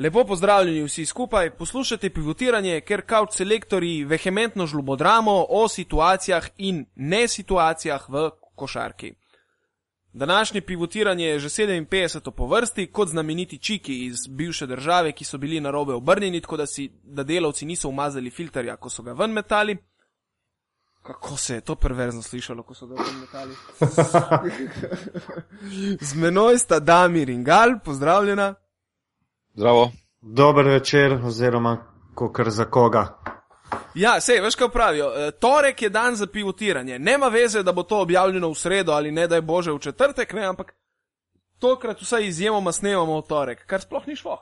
Lepo pozdravljeni vsi skupaj, poslušate pivotiranje, ker kauč selektori vehementno žlubodramo o situacijah in ne situacijah v košarki. Današnje pivotiranje je že 57. po vrsti, kot znameniti čiki iz bivše države, ki so bili na robe obrnjeni, tako da, si, da delavci niso umazali filterja, ko so ga ven metali. Kako se je to perverzno slišalo, ko so ga ven metali? Z menoj sta Damir in Gal, pozdravljena. Zdravo. Dober večer, oziroma kar za koga. Ja, sej, veš kaj pravijo. E, torek je dan za pivotiranje. Nema veze, da bo to objavljeno v sredo ali ne, da je bože v četrtek, ne, ampak tokrat vsaj izjemoma snemamo v torek, kar sploh ni šlo.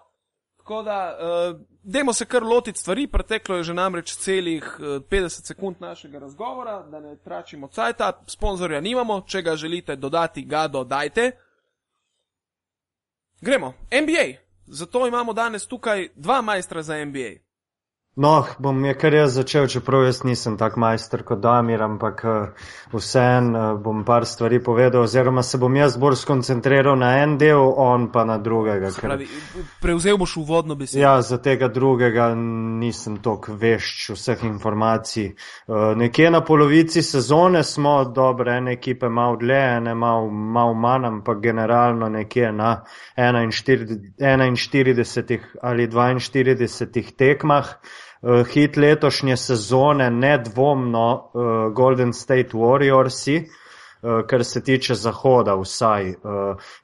Tako da, uh, dajmo se kar lotiti stvari, preteklo je že namreč celih uh, 50 sekund našega razgovora, da ne tračimo cajta, sponzorja nimamo, če ga želite dodati, ga dodajte. Gremo, NBA. Zato imamo danes tukaj dva majstra za NBA. No, bom je kar jaz začel, čeprav jaz nisem tak majster kot Damir, ampak uh, vseen uh, bom par stvari povedal, oziroma se bom jaz bolj skoncentriral na en del, on pa na drugega. Ker, Pravi, prevzel boš uvodno besedo. ja, za tega drugega nisem tok vešč vseh informacij. Uh, nekje na polovici sezone smo, dobre, ene ekipe malo dlje, ene malo mal manj, ampak generalno nekje na 41, 41 ali 42 tekmah. Uh, hit letošnje sezone, nedvomno, uh, Golden State Warriorsi, uh, kar se tiče zahoda. Uh,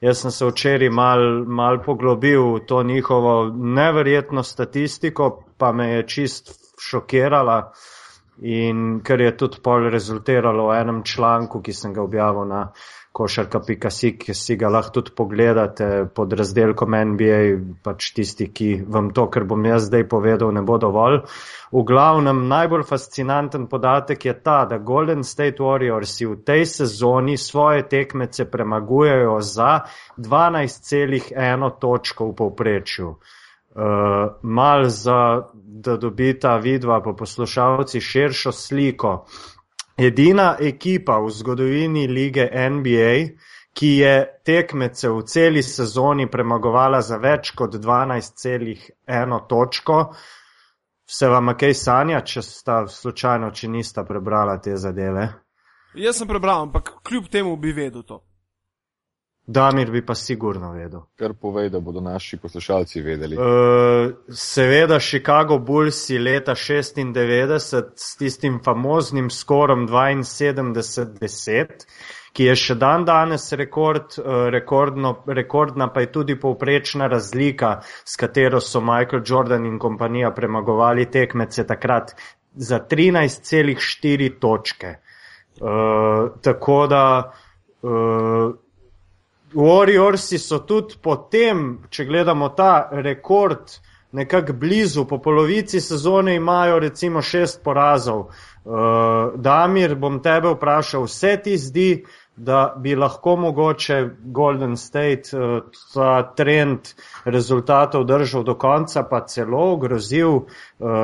jaz sem se včeraj mal, mal poglobil v to njihovo neverjetno statistiko, pa me je čist šokirala. In ker je tudi pol rezultiralo v enem članku, ki sem ga objavil na košarka.si, ki si ga lahko tudi pogledate pod razdelkom NBA, pač tisti, ki vam to, kar bom jaz zdaj povedal, ne bo dovolj. V glavnem najbolj fascinanten podatek je ta, da Golden State Warriors v tej sezoni svoje tekmece premagujejo za 12,1 točko v povprečju. Uh, mal za, da dobita vidva pa poslušalci širšo sliko. Edina ekipa v zgodovini lige NBA, ki je tekmece v celi sezoni premagovala za več kot 12,1 točko, se vam kaj sanja, če sta slučajno, če nista prebrala te zadeve? Jaz sem prebral, ampak kljub temu bi vedel to. Damir bi pa sigurno vedel. Kar povej, da bodo naši poslušalci vedeli. Uh, seveda, Chicago Bulls leta 96 s tistim famoznim skorom 72-10, ki je še dan danes rekord, uh, rekordno, rekordna pa je tudi povprečna razlika, s katero so Michael Jordan in kompanija premagovali tekmece takrat za 13,4 točke. Uh, tako da. Uh, Warriorsi so tudi potem, če gledamo ta rekord, nekako blizu, po polovici sezone imajo recimo šest porazov. Uh, Damir, bom tebe vprašal, vse ti zdi, da bi lahko mogoče Golden State uh, ta trend rezultatov držal do konca, pa celo ogrozil uh,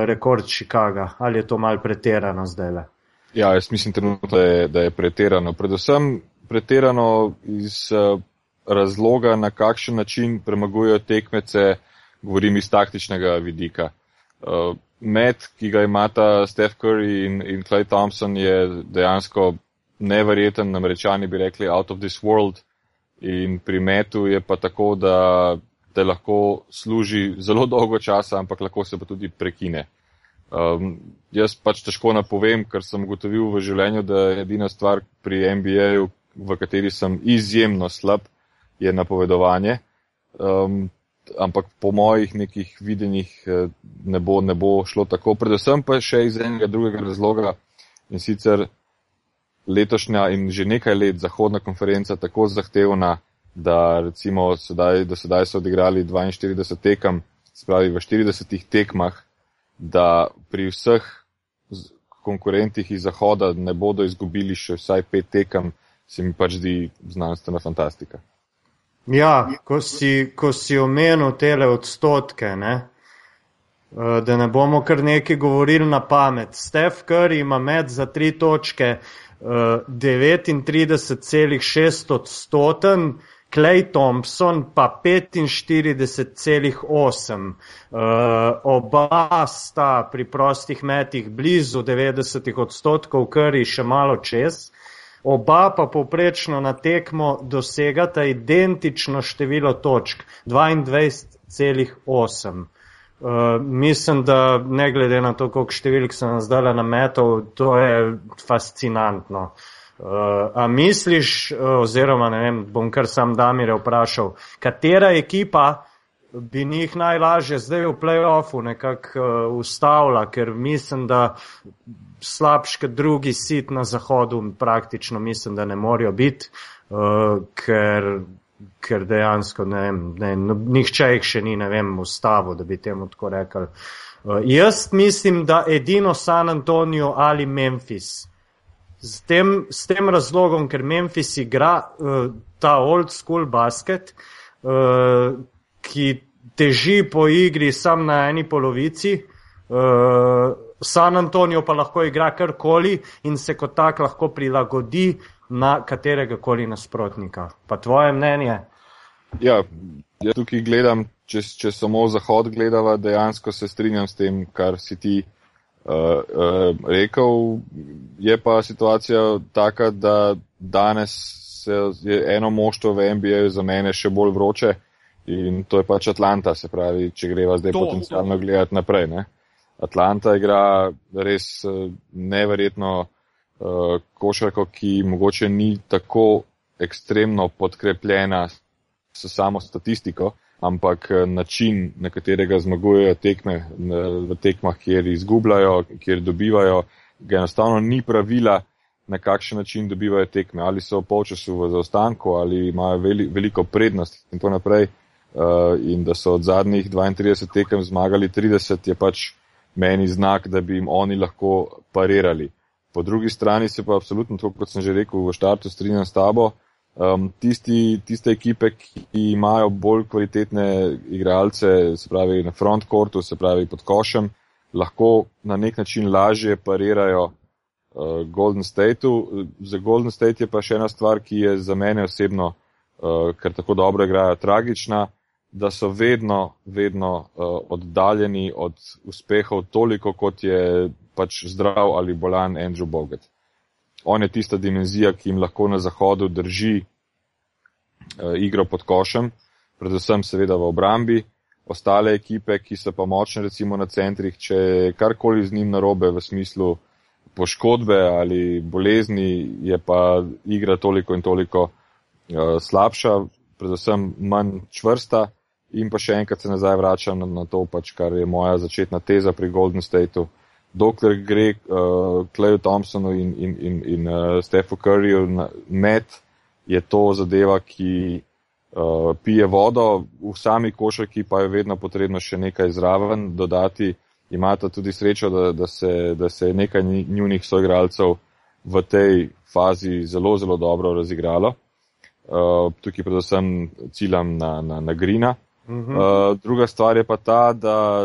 rekord Chicaga. Ali je to mal pretirano zdaj le? Ja, jaz mislim trenutno, da je, da je pretirano. Predvsem pretirano iz uh, razloga, na kakšen način premagujejo tekmece, govorim iz taktičnega vidika. Uh, met, ki ga imata Steph Curry in, in Clay Thompson, je dejansko neverjeten, namrečani bi rekli out of this world. In pri metu je pa tako, da te lahko služi zelo dolgo časa, ampak lahko se pa tudi prekine. Um, jaz pač težko napovem, ker sem ugotovil v življenju, da je edina stvar pri NBA-ju, v kateri sem izjemno slab, je napovedovanje. Um, ampak po mojih nekih videnjih ne bo, ne bo šlo tako. Predvsem pa še iz enega drugega razloga in sicer letošnja in že nekaj let zahodna konferenca tako zahtevna, da recimo sedaj, do sedaj so odigrali 42 tekem, spravi v 40 tekmah, da pri vseh konkurentih iz zahoda ne bodo izgubili še vsaj pet tekem, se mi pač zdi znanstvena fantastika. Ja, ko si, ko si omenil tele odstotke, ne? da ne bomo kar nekaj govorili na pamet. Steph Curry ima med za tri točke 39,6 odstoten, Clay Thompson pa 45,8. Uh, oba sta pri prostih metih blizu 90 odstotkov, kar je še malo čez. Oba pa povprečno na tekmo dosegata identično število točk, 22,8. Uh, mislim, da ne glede na to, koliko številk sem zdaj nametal, to je fascinantno. Uh, a misliš, uh, oziroma ne vem, bom kar sam Damire vprašal, katera ekipa bi njih najlažje zdaj v playoffu nekako uh, ustavila, ker mislim, da slabš kot drugi sit na zahodu praktično mislim, da ne morajo biti, uh, ker, ker dejansko ne vem, ne, no, nihče jih še ni, ne vem, ustavil, da bi temu tako rekel. Uh, jaz mislim, da edino San Antonijo ali Memphis s tem, s tem razlogom, ker Memphis igra uh, ta old school basket, uh, ki teži po igri sam na eni polovici, uh, San Antonijo pa lahko igra karkoli in se kot tak lahko prilagodi na katerega koli nasprotnika. Pa tvoje mnenje? Ja, jaz tukaj gledam, če, če samo zahod gledava, dejansko se strinjam s tem, kar si ti. Uh, uh, rekel, je pa situacija taka, da danes se je eno moštvo v NBA za mene še bolj vroče in to je pač Atlanta, se pravi, če greva zdaj to, potencialno to. gledati naprej. Ne? Atlanta igra res uh, neverjetno uh, košarko, ki mogoče ni tako ekstremno podkrepljena s samo statistiko, ampak eh, način, na katerega zmagujejo tekme v tekmah, kjer izgubljajo, kjer dobivajo, ga enostavno ni pravila, na kakšen način dobivajo tekme, ali so v polčasu v zaostanku, ali imajo veli, veliko prednost in tako naprej. Uh, in da so od zadnjih 32 tekem zmagali 30, je pač meni znak, da bi jim oni lahko parirali. Po drugi strani se pa absolutno, to, kot sem že rekel v štartu, strinjam s tabo, uh, Um, tisti, tiste ekipe, ki imajo bolj kvalitetne igralce, se pravi na front courtu, se pravi pod košem, lahko na nek način lažje parirajo uh, Golden Stateu. Za Golden State je pa še ena stvar, ki je za mene osebno, uh, ker tako dobro igrajo, tragična, da so vedno, vedno uh, oddaljeni od uspehov toliko, kot je pač zdrav ali bolan Andrew Bogut on je tista dimenzija, ki jim lahko na zahodu drži uh, igro pod košem, predvsem seveda v obrambi. Ostale ekipe, ki so pa močne recimo na centrih, če je karkoli z njim narobe v smislu poškodbe ali bolezni, je pa igra toliko in toliko uh, slabša, predvsem manj čvrsta. In pa še enkrat se nazaj vračam na, na to, pač, kar je moja začetna teza pri Golden Stateu dokler gre uh, Clayu Thompsonu in, in, in, in uh, Stefu Curryju met, je to zadeva, ki uh, pije vodo, v sami košarki pa je vedno potrebno še nekaj zraven dodati. Imata tudi srečo, da, da, se, da se je nekaj njunih soigralcev v tej fazi zelo, zelo dobro razigralo. Uh, tukaj predvsem ciljam na, na, na Grina. Uh -huh. uh, druga stvar je pa ta, da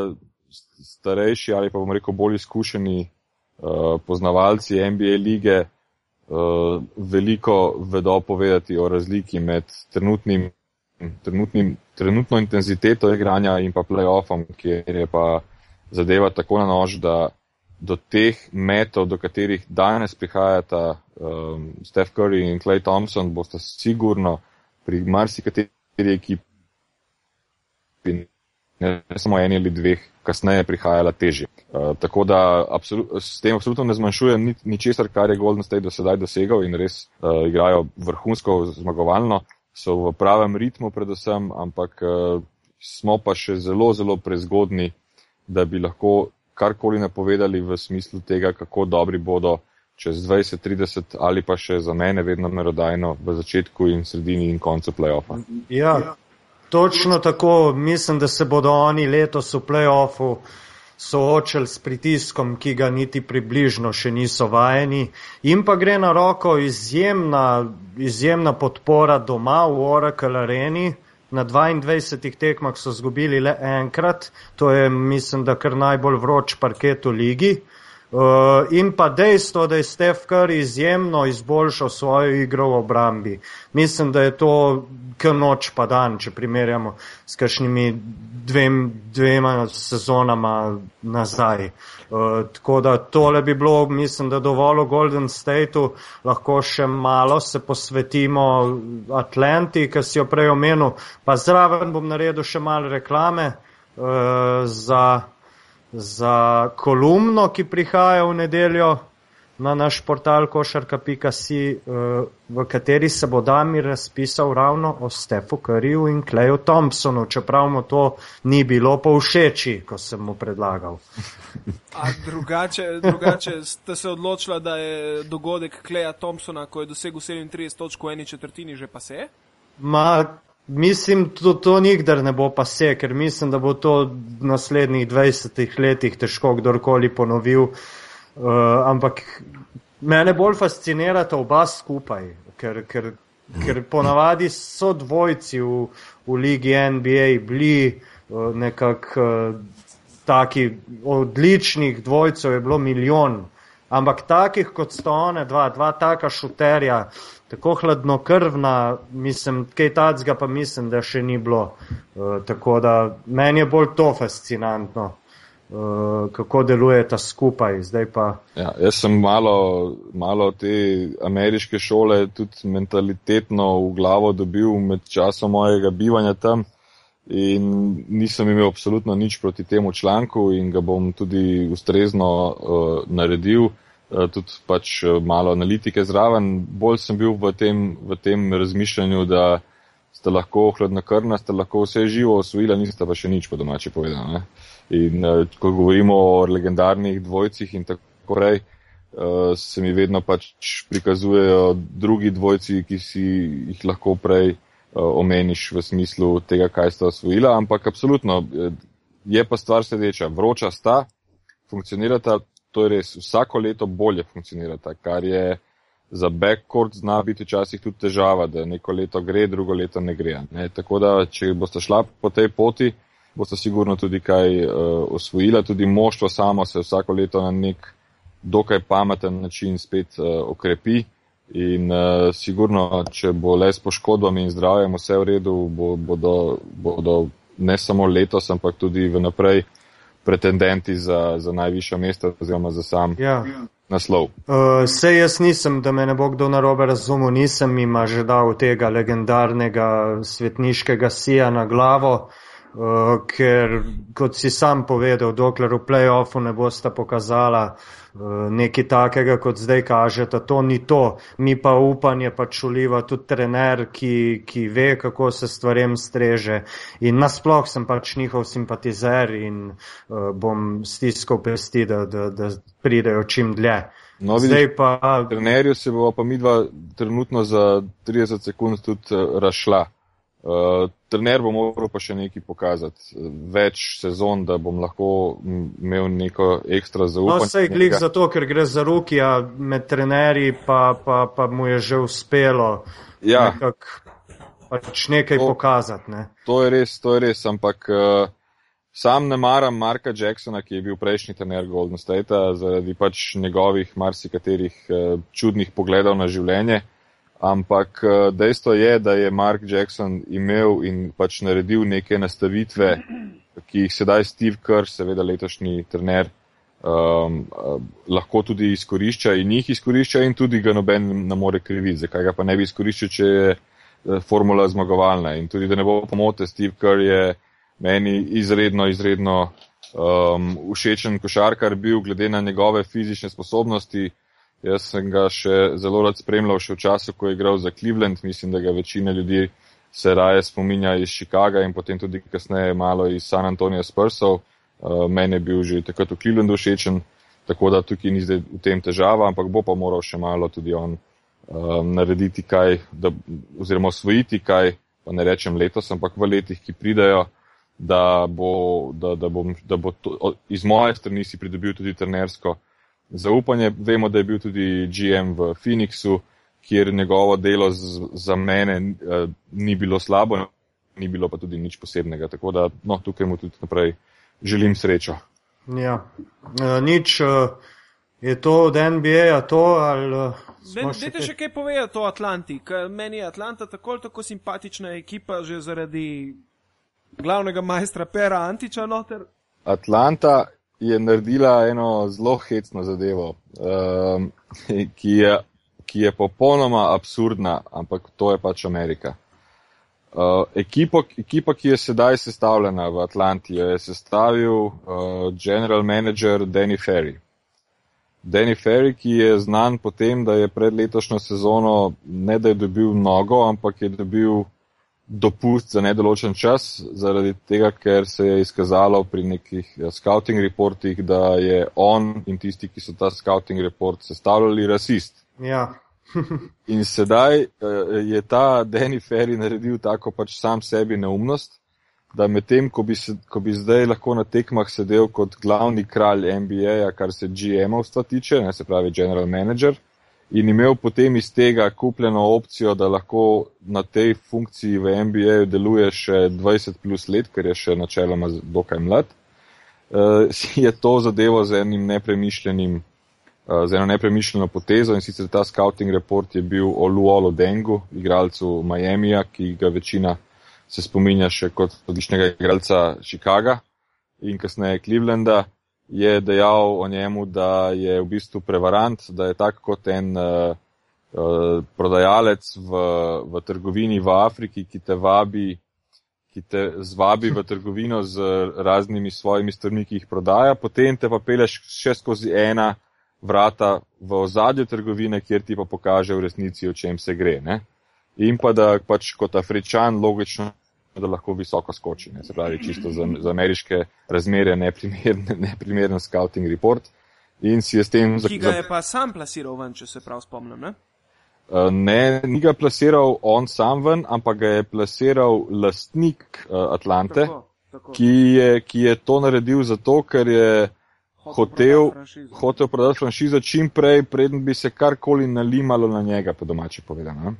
starejši ali pa bomo rekel bolj izkušeni uh, poznavalci NBA lige uh, veliko vedo povedati o razliki med trenutnim, trenutnim, trenutno intenziteto igranja in pa playoffom, kjer je pa zadeva tako na nož, da do teh metov, do katerih danes prihajata um, Steph Curry in Clay Thompson, boste sigurno pri marsikateri ekipi ne samo eni ali dveh, kasneje prihajala težje. Uh, tako da absolut, s tem absolutno ne zmanjšujem ničesar, kar je Golden State do sedaj dosegal in res uh, igrajo vrhunsko zmagovalno, so v pravem ritmu predvsem, ampak uh, smo pa še zelo, zelo prezgodni, da bi lahko karkoli napovedali v smislu tega, kako dobri bodo čez 20, 30 ali pa še za mene vedno merodajno v začetku in sredini in koncu playoffa. Ja, Točno tako, mislim, da se bodo oni letos v playoffu soočali s pritiskom, ki ga niti približno še niso vajeni. In pa gre na roko izjemna, izjemna podpora doma v Oracle Areni. Na 22 tekmah so zgubili le enkrat, to je, mislim, da kar najbolj vroč parket v ligi. Uh, in pa dejstvo, da je Steph Curry izjemno izboljšal svojo igro v obrambi. Mislim, da je to k noč pa dan, če primerjamo s kakšnimi dvem, dvema sezonama nazaj. Uh, tako da tole bi bilo, mislim, da dovolj v Golden Stateu, lahko še malo se posvetimo Atlanti, ki si jo prej omenil, pa zraven bom naredil še malo reklame uh, za za kolumno, ki prihaja v nedeljo na naš portal košarka.si, eh, v kateri se bo Damir razpisal ravno o Stefu Curryju in Kleju Thompsonu, čeprav mu to ni bilo pa všeči, ko sem mu predlagal. A drugače, drugače ste se odločila, da je dogodek Kleja Thompsona, ko je dosegel 37 točk v eni četrtini, že pa se? Ma, Mislim, to, to nikdar ne bo pa vse, ker mislim, da bo to v naslednjih 20 letih težko kdorkoli ponovil. Uh, ampak mene bolj fascinirata oba skupaj, ker, ker, ker ponavadi so dvojci v, v ligi NBA bili uh, nekako uh, taki odličnih dvojcev, je bilo milijon. Ampak takih kot sta one dva, dva taka šuterja, tako hladnokrvna, mislim, kaj tacga pa mislim, da še ni bilo. Uh, tako da meni je bolj to fascinantno, uh, kako deluje ta skupaj. Pa... Ja, jaz sem malo, malo te ameriške šole tudi mentalitetno v glavo dobil med časom mojega bivanja tam. In nisem imel absolutno nič proti temu članku, in ga bom tudi ustrezno uh, naredil. Eh, tudi pač eh, malo analitike zraven. Bolj sem bil v tem, v tem razmišljanju, da ste lahko hladnokrvna, ste lahko vse živo osvojila, niste pa še nič po domači povedano. Ne? In uh, ko govorimo o legendarnih dvojcih in tako uh, se mi vedno pač prikazujejo drugi dvojci, ki si jih lahko prej omeniš v smislu tega, kaj sta osvojila, ampak absolutno je pa stvar sledeča. Vroča sta, funkcionirata to je res vsako leto bolje funkcionirata, kar je za backcourt zna biti včasih tudi težava, da neko leto gre, drugo leto ne gre. Ne? Tako da, če boste šla po tej poti, boste sigurno tudi kaj uh, osvojila, tudi moštvo samo se vsako leto na nek dokaj pameten način spet uh, okrepi. In uh, sigurno, če bo le s poškodbami in zdravjem vse v redu, bo, bodo, bodo ne samo letos, ampak tudi vnaprej uh, pretendenti za, za najvišja mesta oziroma za sam ja. naslov. Uh, sej jaz nisem, da me ne bo kdo narobe razumel, nisem ima že dal tega legendarnega svetniškega sija na glavo. Uh, ker, kot si sam povedal, dokler v playoffu ne boste pokazala uh, nekaj takega, kot zdaj kažete, to ni to. Mi pa upanje pač uliva tudi trener, ki, ki ve, kako se stvarem streže. In nasploh sem pač njihov simpatizer in uh, bom stiskal pesti, da, da, da pridejo čim dlje. No, zdaj pa. Trenerju se bo pa midva trenutno za 30 sekund tudi rašla. Uh, trener bo moral pa še nekaj pokazati, več sezon, da bom lahko imel neko ekstra zaupanje. No, vse je klik zato, ker gre za ruki, a med trenerji pa, pa, pa mu je že uspelo ja. nekak, pač nekaj to, pokazati. Ne. To je res, to je res, ampak uh, sam ne maram Marka Jacksona, ki je bil prejšnji trener Golden State, zaradi pač njegovih marsikaterih uh, čudnih pogledov na življenje. Ampak eh, dejstvo je, da je Mark Jackson imel in pač naredil neke nastavitve, ki jih sedaj Steve Kerr, seveda letošnji trener, um, lahko tudi izkorišča in jih izkorišča in tudi ga noben ne more kriviti. Zakaj ga pa ne bi izkoriščal, če je eh, formula zmagovalna. In tudi, da ne bo pomote, Steve Kerr je meni izredno, izredno um, všečen košarkar bil, glede na njegove fizične sposobnosti. Jaz sem ga še zelo rad spremljal še v času, ko je igral za Cleveland. Mislim, da ga večina ljudi se raje spominja iz Chicaga in potem tudi kasneje malo iz San Antonija Spursov. Uh, meni je bil že takrat v Clevelandu všečen, tako da tukaj ni zdaj v tem težava, ampak bo pa moral še malo tudi on um, narediti kaj, da, oziroma osvojiti kaj, pa ne rečem letos, ampak v letih, ki pridajo, da bo, da, da bom, da bo to, iz moje strani si pridobil tudi trenersko zaupanje. Vemo, da je bil tudi GM v Phoenixu, kjer njegovo delo z, za mene uh, ni bilo slabo, ni bilo pa tudi nič posebnega. Tako da no, tukaj mu tudi naprej želim srečo. Ja, uh, nič. Uh... Je to od NBA-ja to ali. uh, Dajte še kaj povedati o Atlanti, ker meni je Atlanta tako ali tako simpatična ekipa že zaradi glavnega majstra Pera Antiča noter. Atlanta je naredila eno zelo hecno zadevo, um, ki, je, ki je popolnoma absurdna, ampak to je pač Amerika. Uh, ekipo, ekipa, ki je sedaj sestavljena v Atlanti, je sestavil uh, general manager Danny Ferry. Danny Ferry, ki je znan po tem, da je pred letošnjo sezono ne da je dobil mnogo, ampak je dobil dopust za nedoločen čas, zaradi tega, ker se je izkazalo pri nekih ja, scouting reportih, da je on in tisti, ki so ta scouting report sestavljali, rasist. Ja. in sedaj uh, je ta Danny Ferry naredil tako pač sam sebi neumnost, da medtem, ko, ko bi zdaj lahko na tekmah sedel kot glavni kralj NBA-ja, kar se GM-ovstva tiče, ne se pravi general manager, in imel potem iz tega kupljeno opcijo, da lahko na tej funkciji v NBA deluje še 20 plus let, ker je še načeloma dokaj mlad, uh, je to zadevo z enim nepremišljenim, uh, z eno nepremišljeno potezo in sicer ta scouting report je bil o Luolo Dengu, igralcu Miamija, ki ga večina se spominja še kot odličnega igralca Chicaga in kasneje Clevelanda je dejal o njemu, da je v bistvu prevarant, da je tak kot en uh, uh, prodajalec v, v trgovini v Afriki, ki te vabi, ki te zvabi v trgovino z raznimi svojimi strani, ki jih prodaja, potem te pa peleš še skozi ena vrata v ozadju trgovine, kjer ti pa pokaže v resnici, o čem se gre. Ne? In pa da pač kot afričan logično da lahko visoko skoči. Ne, se pravi, čisto za, za ameriške razmere neprimeren, neprimeren scouting report. In si je s tem zaključil. Ki ga je pa sam plasiral ven, če se prav spomnim, ne? Uh, ne, ni ga plasiral on sam ven, ampak ga je plasiral lastnik uh, Atlante, tako, tako. Ki, je, ki je to naredil zato, ker je hotel, hotel prodati franšizo čim prej, preden bi se karkoli nalimalo na njega, po domače povedano.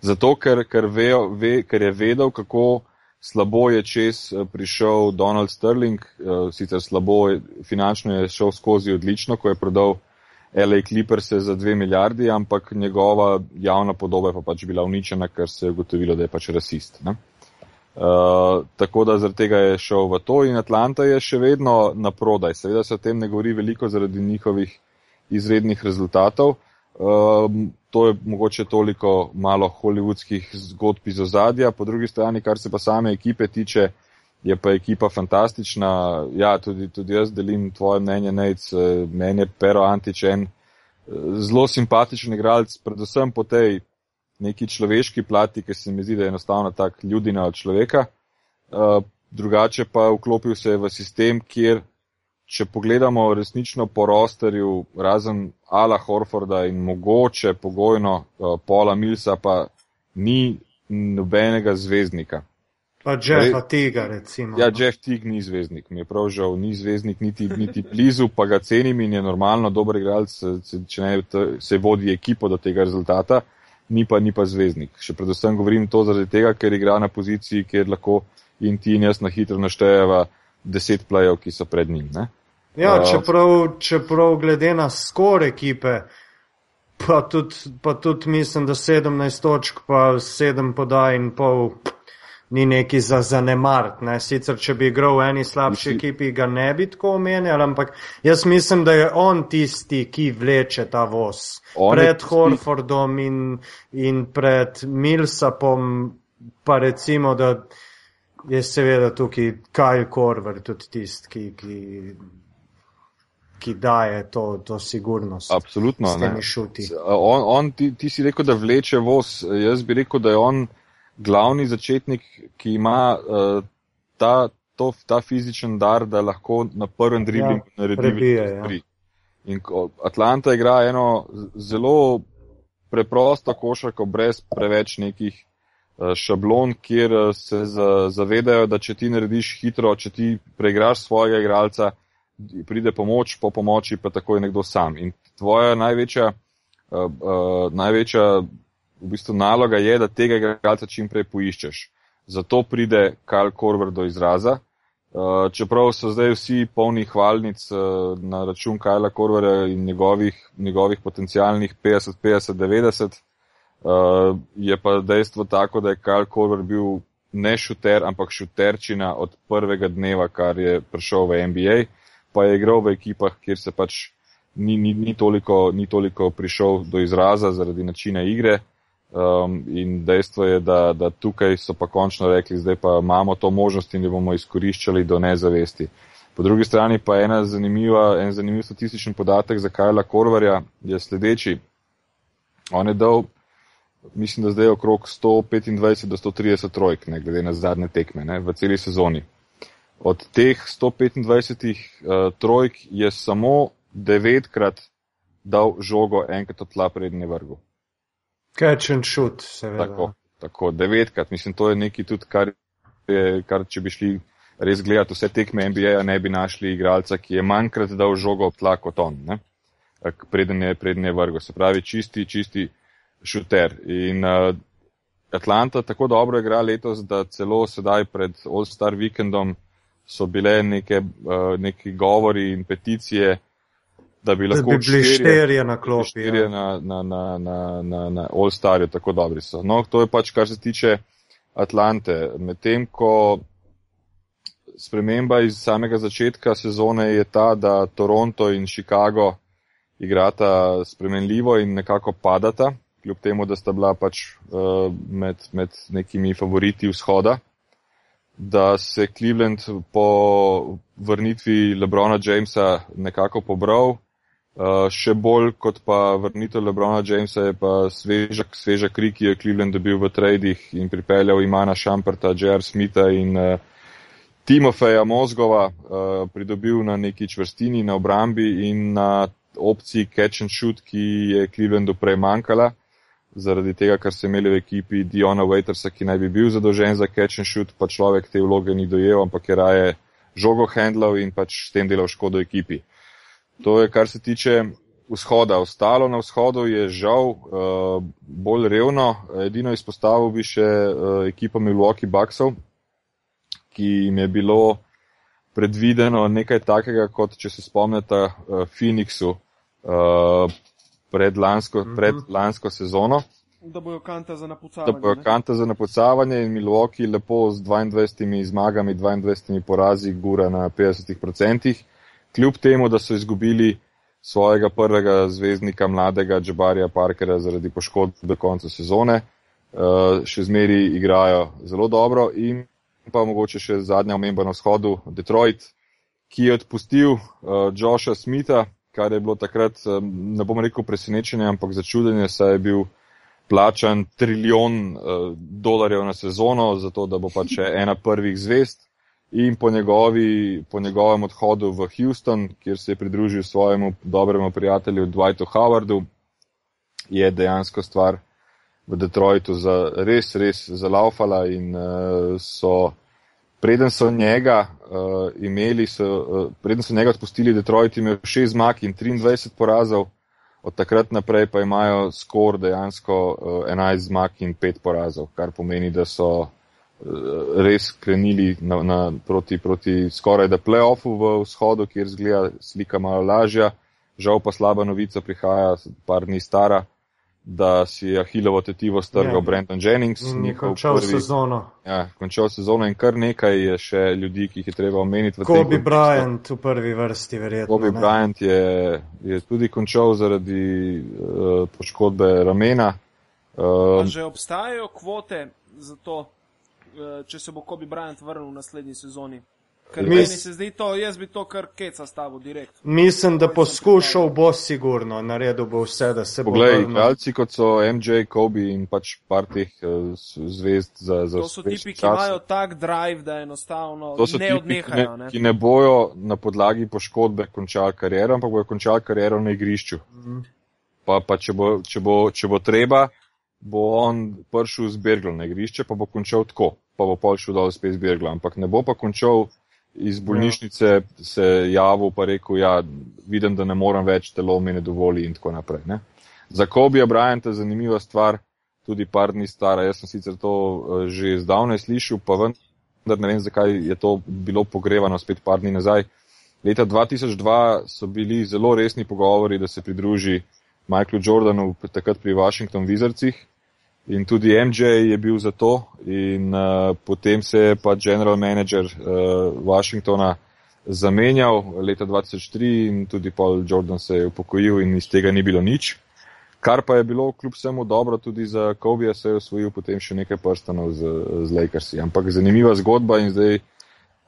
Zato, ker, ker, ve, ve, ker je vedel, kako slabo je čez eh, prišel Donald Sterling, eh, sicer slabo, finančno je šel skozi odlično, ko je prodal LA Clippers za dve milijardi, ampak njegova javna podoba je pa pač bila uničena, ker se je ugotovilo, da je pač rasist. Ne? Uh, tako da zaradi tega je šel v to in Atlanta je še vedno na prodaj. Seveda se o tem ne govori veliko zaradi njihovih izrednih rezultatov. Uh, to je mogoče toliko malo hollywoodskih zgodb iz ozadja. Po drugi strani, kar se pa same ekipe tiče, je pa ekipa fantastična. Ja, tudi, tudi jaz delim tvoje mnenje, Nec, meni je Pero Antičen zelo simpatičen igralec, predvsem po tej neki človeški plati, ki se mi zdi, da je enostavno tak ljudina od človeka. Drugače pa vklopil se je v sistem, kjer če pogledamo resnično po rosterju, razen Ala Horforda in mogoče pogojno uh, Paula Milsa, pa ni nobenega zvezdnika. Pa Jeffa Tiga, recimo. Ja, no. Jeff Tig ni zvezdnik, mi je prav žal, ni zvezdnik niti, niti blizu, pa ga cenim in je normalno dober igralec, če ne se vodi ekipo do tega rezultata, ni pa, ni pa zvezdnik. Še predvsem govorim to zaradi tega, ker igra na poziciji, kjer lahko in ti in jaz na hitro naštejeva deset plajev, ki so pred njim. Ne? Ja, uh, čeprav, čeprav glede na skor ekipe, pa tudi, pa tudi mislim, da 17 točk, pa 7 podaj in pol ni neki za zanemart. Ne? Sicer, če bi igral v eni slabši misli... ekipi, ga ne bi tako omenjal, ampak jaz mislim, da je on tisti, ki vleče ta voz. On pred tisti... Horfordom in, in pred Milsapom, pa recimo, da je seveda tukaj Kyle Korver tudi tisti, ki, ki, ki daje to, to sigurnost. Absolutno. On, on, ti, ti si rekel, da vleče voz. Jaz bi rekel, da je on glavni začetnik, ki ima uh, ta, to, ta fizičen dar, da lahko na prvem driblingu ja, naredi prebije, ja. In Atlanta igra eno zelo preprosto košarko, brez preveč nekih šablon, kjer se zavedajo, da če ti narediš hitro, če ti preigraš svojega igralca, pride pomoč, po pomoči pa tako je nekdo sam. In tvoja največja, uh, uh, največja v bistvu naloga je, da tega igralca čim prej poiščeš. Zato pride Karl Korver do izraza. Uh, čeprav so zdaj vsi polni hvalnic uh, na račun Kajla Korvera in njegovih, njegovih potencijalnih 50, 50, 90, uh, je pa dejstvo tako, da je Kajl Korver bil ne šuter, ampak šuterčina od prvega dneva, kar je prišel v NBA, pa je igral v ekipah, kjer se pač ni, ni, ni, toliko, ni toliko prišel do izraza zaradi načina igre. Um, in dejstvo je, da, da tukaj so pa končno rekli, zdaj pa imamo to možnost in jo bomo izkoriščali do nezavesti. Po drugi strani pa ena zanimiva, en zanimiv statistični podatek za Kajla Korvarja je sledeči. On je dal mislim, da zdaj okrog 125 do 130 trojk, ne glede na zadnje tekme ne, v celi sezoni. Od teh 125 uh, eh, trojk je samo devetkrat dal žogo enkrat od tla prednje vrgu. Catch and shoot, seveda. Tako, tako, devetkrat. Mislim, to je nekaj tudi, kar, je, kar če bi šli res gledati vse tekme NBA, ne bi našli igralca, ki je manjkrat dal žogo ob tla kot on, ne? prednje, prednje vrgo. Se pravi, čisti, čisti šuter. In uh, Atlanta tako dobro igra letos, da celo sedaj pred All-Star vikendom so bile neke, uh, neki govori in peticije, da bi lahko bi bili štirje na klopi. Štirje ja. na, na, na, na, na, na All-Starju, tako dobri so. No, to je pač, kar se tiče Atlante. Medtem, ko sprememba iz samega začetka sezone je ta, da Toronto in Chicago igrata spremenljivo in nekako padata kljub temu, da sta bila pač uh, med, med nekimi favoriti vzhoda, da se Cleveland po vrnitvi Lebrona Jamesa nekako pobral. Uh, še bolj kot pa vrnitev Lebrona Jamesa je pa sveža, sveža kri, ki je Cleveland dobil v tradih in pripeljal Imana Šamperta, J.R. Smitha in uh, Timofeja Mozgova, uh, pridobil na neki čvrstini, na obrambi in na opciji catch and shoot, ki je Clevelandu prej manjkala zaradi tega, ker so imeli v ekipi Diona Waitersa, ki naj bi bil zadolžen za catch and shoot, pa človek te vloge ni dojel, ampak je raje žogo handlal in pač s tem delal škodo ekipi. To je, kar se tiče vzhoda. Ostalo na vzhodu je žal uh, bolj revno. Edino izpostavil bi še uh, ekipo Milwaukee Bucksov, ki jim je bilo predvideno nekaj takega, kot če se spomnite uh, Phoenixu. Uh, pred lansko, mm -hmm. pred lansko sezono. Da bojo kanta za napucavanje. Da bojo kanta za napucavanje in Milwaukee lepo z 22 zmagami, 22 porazi gura na 50%. Kljub temu, da so izgubili svojega prvega zvezdnika, mladega Džabarja Parkera zaradi poškodb do konca sezone, uh, še zmeri igrajo zelo dobro in pa mogoče še zadnja omemba na vzhodu, Detroit, ki je odpustil uh, Josha Smitha, kar je bilo takrat, ne bom rekel presenečenje, ampak začudenje, saj je bil plačan trilijon uh, dolarjev na sezono, zato da bo pač ena prvih zvest. In po, njegovi, po njegovem odhodu v Houston, kjer se je pridružil svojemu dobremu prijatelju Dwightu Howardu, je dejansko stvar v Detroitu za res, res zalaufala in uh, so preden so njega uh, imeli, so, uh, preden so njega odpustili, Detroit imel 6 zmag in 23 porazov, od takrat naprej pa imajo skor dejansko uh, 11 zmag in 5 porazov, kar pomeni, da so uh, res krenili na, na, proti, proti skoraj da playoffu v vzhodu, kjer zgleda slika malo lažja. Žal pa slaba novica prihaja, par dni stara da si Ahilovo tetivo strgal yeah. Brenton Jennings. Mm, končal prvi, sezono. Ja, končal sezono in kar nekaj je še ljudi, ki jih je treba omeniti. Kobe Bryant v prvi vrsti, verjetno. Kobe ne? Bryant je, je tudi končal zaradi uh, poškodbe ramena. Uh, že obstajajo kvote za to, uh, če se bo Kobe Bryant vrnil v naslednji sezoni? Ker Mis... meni se zdi to, jaz bi to kar keca stavil direkt. Mislim, da poskušal bo sigurno, naredil bo vse, da se Poglej, bo. Poglej, igralci kot so MJ, Kobe in pač par teh uh, zvezd za, za To so tipi, ki imajo tak drive, da enostavno to so ne tipi, odnehajo. Ki ne, ki ne bojo na podlagi poškodbe končali kariero, ampak bojo končali kariero na igrišču. Mm. Pa, pa če, bo, če, bo, če bo treba, bo on prišel z Berglom na igrišče, pa bo končal tako, pa bo pol šel dol spet z Berglom, ampak ne bo pa končal iz bolnišnice se javil pa rekel, ja, vidim, da ne morem več, telo mi ne dovoli in tako naprej. Ne. Za Kobija Bryanta zanimiva stvar, tudi par dni stara, jaz sem sicer to uh, že zdavnaj slišal, pa vendar ne vem, zakaj je to bilo pogrevano spet par dni nazaj. Leta 2002 so bili zelo resni pogovori, da se pridruži Michaelu Jordanu takrat pri Washington Wizardsih in tudi MJ je bil za to in uh, potem se je pa general manager uh, Washingtona zamenjal leta 2003 in tudi Paul Jordan se je upokojil in iz tega ni bilo nič. Kar pa je bilo kljub vsemu dobro tudi za Kobe, se je osvojil potem še nekaj prstanov z, z Lakersi. Ampak zanimiva zgodba in zdaj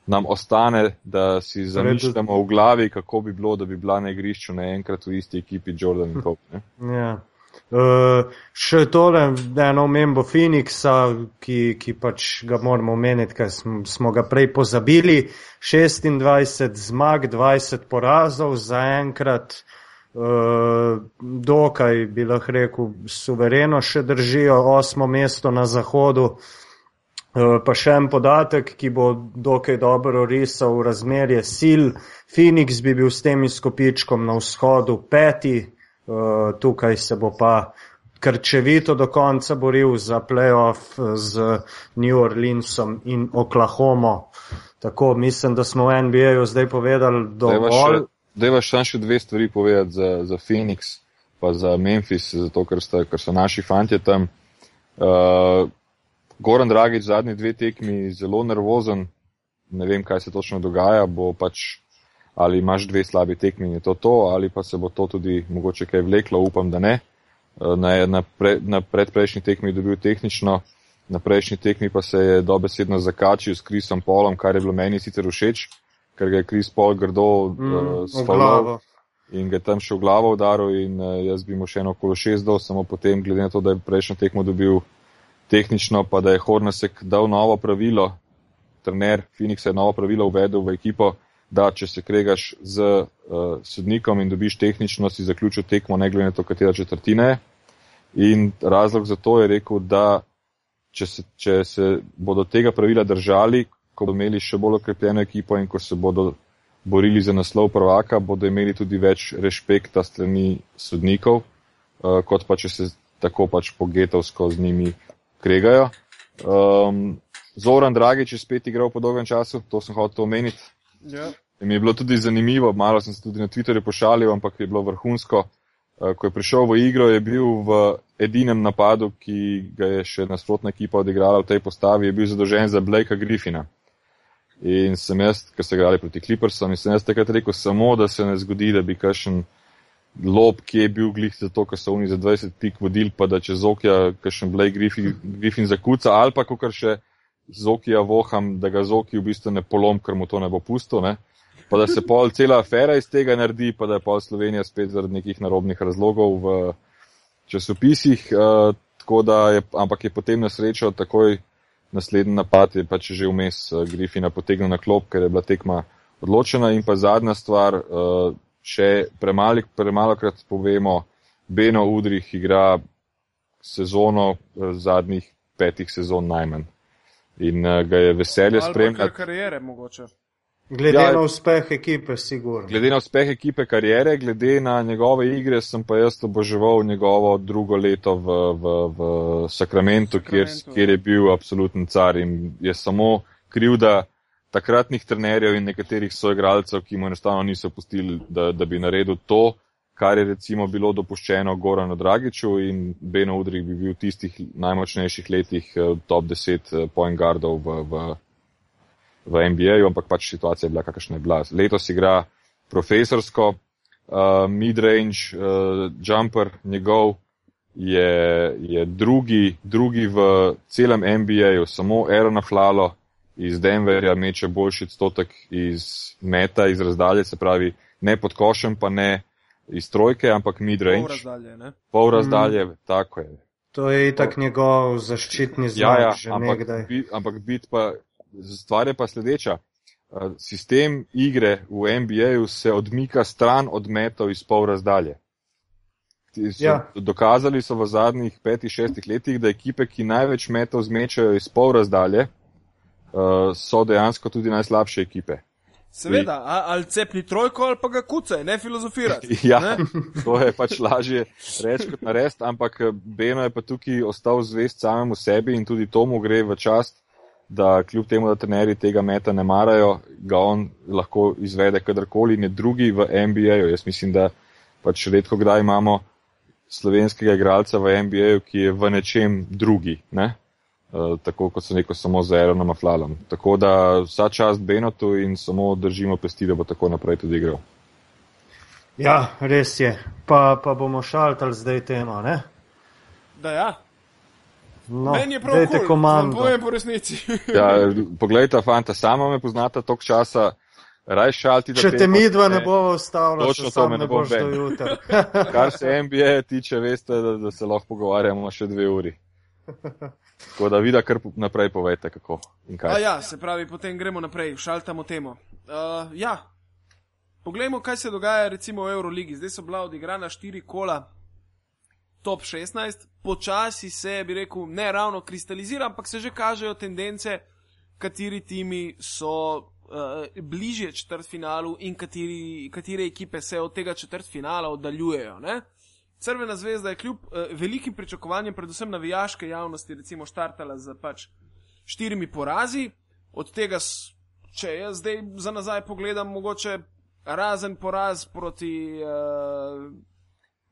nam ostane, da si zamišljamo v glavi, kako bi bilo, da bi bila na igrišču naenkrat v isti ekipi Jordan in Kobe. Ja. Uh, še tole, eno omembo Phoenixa, ki, ki pač ga moramo omeniti, ker smo, smo ga prej pozabili. 26 zmag, 20 porazov za enkrat, uh, dokaj bi lahko rekel, suvereno še držijo osmo mesto na zahodu. Uh, pa še en podatek, ki bo dokaj dobro risal razmerje sil. Phoenix bi bil s tem izkopičkom na vzhodu peti, Eh, tukaj se bo pa krčevito do konca boril za playoff z New Orleansom in Oklahomo. Tako mislim, da smo v NBA-ju zdaj povedali dovolj. Da imaš še, še dve stvari povedati za, za Phoenix, pa za Memphis, zato ker, sta, ker so naši fantje tam. Uh, Goran Dragič zadnji dve tekmi zelo nervozen, ne vem, kaj se točno dogaja, bo pač ali imaš dve slabi tekmi in je to to, ali pa se bo to tudi mogoče kaj vleklo, upam, da ne. Eh, na, na, pre, na predprejšnji tekmi je dobil tehnično, na prejšnji tekmi pa se je dobesedno zakačil s Krisom Polom, kar je bilo meni sicer všeč, ker ga je Kris Pol grdo mm, uh, spalil in ga tam še v glavo udaril in uh, jaz bi mu še eno okolo šest dol, samo potem, glede na to, da je prejšnjo tekmo dobil tehnično, pa da je Hornasek dal novo pravilo, trener Phoenix je novo pravilo uvedel v ekipo, da če se kregaš z uh, sodnikom in dobiš tehnično, si zaključil tekmo, ne glede na to, katera četrtina je. In razlog za to je rekel, da če se, če se bodo tega pravila držali, ko bodo imeli še bolj okrepljeno ekipo in ko se bodo borili za naslov prvaka, bodo imeli tudi več respekta strani sodnikov, uh, kot pa če se tako pač pogetovsko z njimi kregajo. Um, Zoran Dragič je spet igral po dolgem času, to sem hotel omeniti. Ja. Mi je bilo tudi zanimivo, malo sem se tudi na Twitterju pošalil, ampak je bilo vrhunsko. Eh, ko je prišel v igro, je bil v edinem napadu, ki ga je še nasprotna ekipa odigrala v tej postavi, je bil zadolžen za Blakea Griffina. In sem jaz, ker so igrali proti Clippersom, in sem jaz takrat rekel samo, da se ne zgodi, da bi kakšen lob, ki je bil glih za to, ker so oni za 20 pik vodili, pa da čez okja kakšen Blake Griffin, Griffin zakuca, ali pa kakor še Zokija voham, da ga Zoki v bistvu ne polom, ker mu to ne bo pusto, ne? pa da se pol cela afera iz tega naredi, pa da je pol Slovenija spet zaradi nekih narobnih razlogov v časopisih, uh, je, ampak je potem na srečo takoj naslednji napad, je pač že vmes uh, Grifina potegnil na klop, ker je bila tekma odločena in pa zadnja stvar, uh, še premalo, premalo krat povemo, Beno Udrih igra sezono uh, zadnjih petih sezon najmanj in uh, ga je veselje spremljati. Karijere, mogoče. Glede ja, na uspeh ekipe, sigurno. Glede na uspeh ekipe karijere, glede na njegove igre, sem pa jaz oboževal njegovo drugo leto v, v, v Sakramentu, kjer, kjer je bil absoluten car in je samo kriv, da takratnih trenerjev in nekaterih soigralcev, ki mu enostavno niso pustili, da, da bi naredil to, kar je recimo bilo dopuščeno Goranu Dragiču in Beno Udrih bi bil v tistih najmočnejših letih eh, top 10 eh, point guardov v, v, v NBA-ju, ampak pač situacija je bila kakšna je bila. Letos igra profesorsko, uh, mid-range uh, jumper njegov je, je drugi, drugi v celem NBA-ju, samo Aaron Flalo iz Denverja meče boljši odstotek iz meta, iz razdalje, se pravi ne pod košem, pa ne iz trojke, ampak mid-range. Pol razdalje, Pol razdalje mm. tako je. To je itak njegov zaščitni znak, ja, ja, že ampak, nekdaj. Bi, ampak bit pa, stvar je pa sledeča. Sistem igre v NBA-ju se odmika stran od metov iz pol razdalje. So, ja. Dokazali so v zadnjih petih, šestih letih, da ekipe, ki največ metov zmečajo iz pol razdalje, so dejansko tudi najslabše ekipe. Seveda, ali cepni trojko ali pa ga kucaj, ne filozofirati. ja, ne? to je pač lažje reči kot narediti, ampak eh, Beno je pa tukaj ostal zvest samemu sebi in tudi tomu gre v čast, da kljub temu, da trenerji tega meta ne marajo, ga on lahko izvede kadarkoli, ne drugi v NBA-ju. Jaz mislim, da pač redko kdaj imamo slovenskega igralca v NBA-ju, ki je v nečem drugi, ne? Uh, tako kot so neko samo z Aaronom Aflalom. Tako da vsa čast Benotu in samo držimo pesti, da bo tako naprej tudi igral. Ja, res je. Pa, pa bomo šaltali zdaj tema, ne? Da, ja. No, Meni je prav dajte cool, komando. Povem po resnici. Ja, poglejta, fanta, sama me poznata toliko časa, raj šalti. Če te midva ne bo ustavila, Točno to sam me ne bo do ben. jutra. Kar se NBA tiče, veste, da, da se lahko pogovarjamo še dve uri. Tako da vida, kar naprej povete, kako in A kaj. ja, se pravi, potem gremo naprej, šaltamo temo. Uh, ja, poglejmo, kaj se dogaja recimo v Euroligi. Zdaj so bila odigrana štiri kola, top 16, počasi se, bi rekel, ne ravno kristalizira, ampak se že kažejo tendence, kateri timi so uh, bližje četrtfinalu in kateri, katere ekipe se od tega četrtfinala oddaljujejo. Ne? Crvena zvezda je kljub uh, velikim pričakovanjem, predvsem navijaške javnosti, recimo štartala z pač štirimi porazi, od tega, če jaz zdaj za nazaj pogledam, mogoče razen poraz proti uh,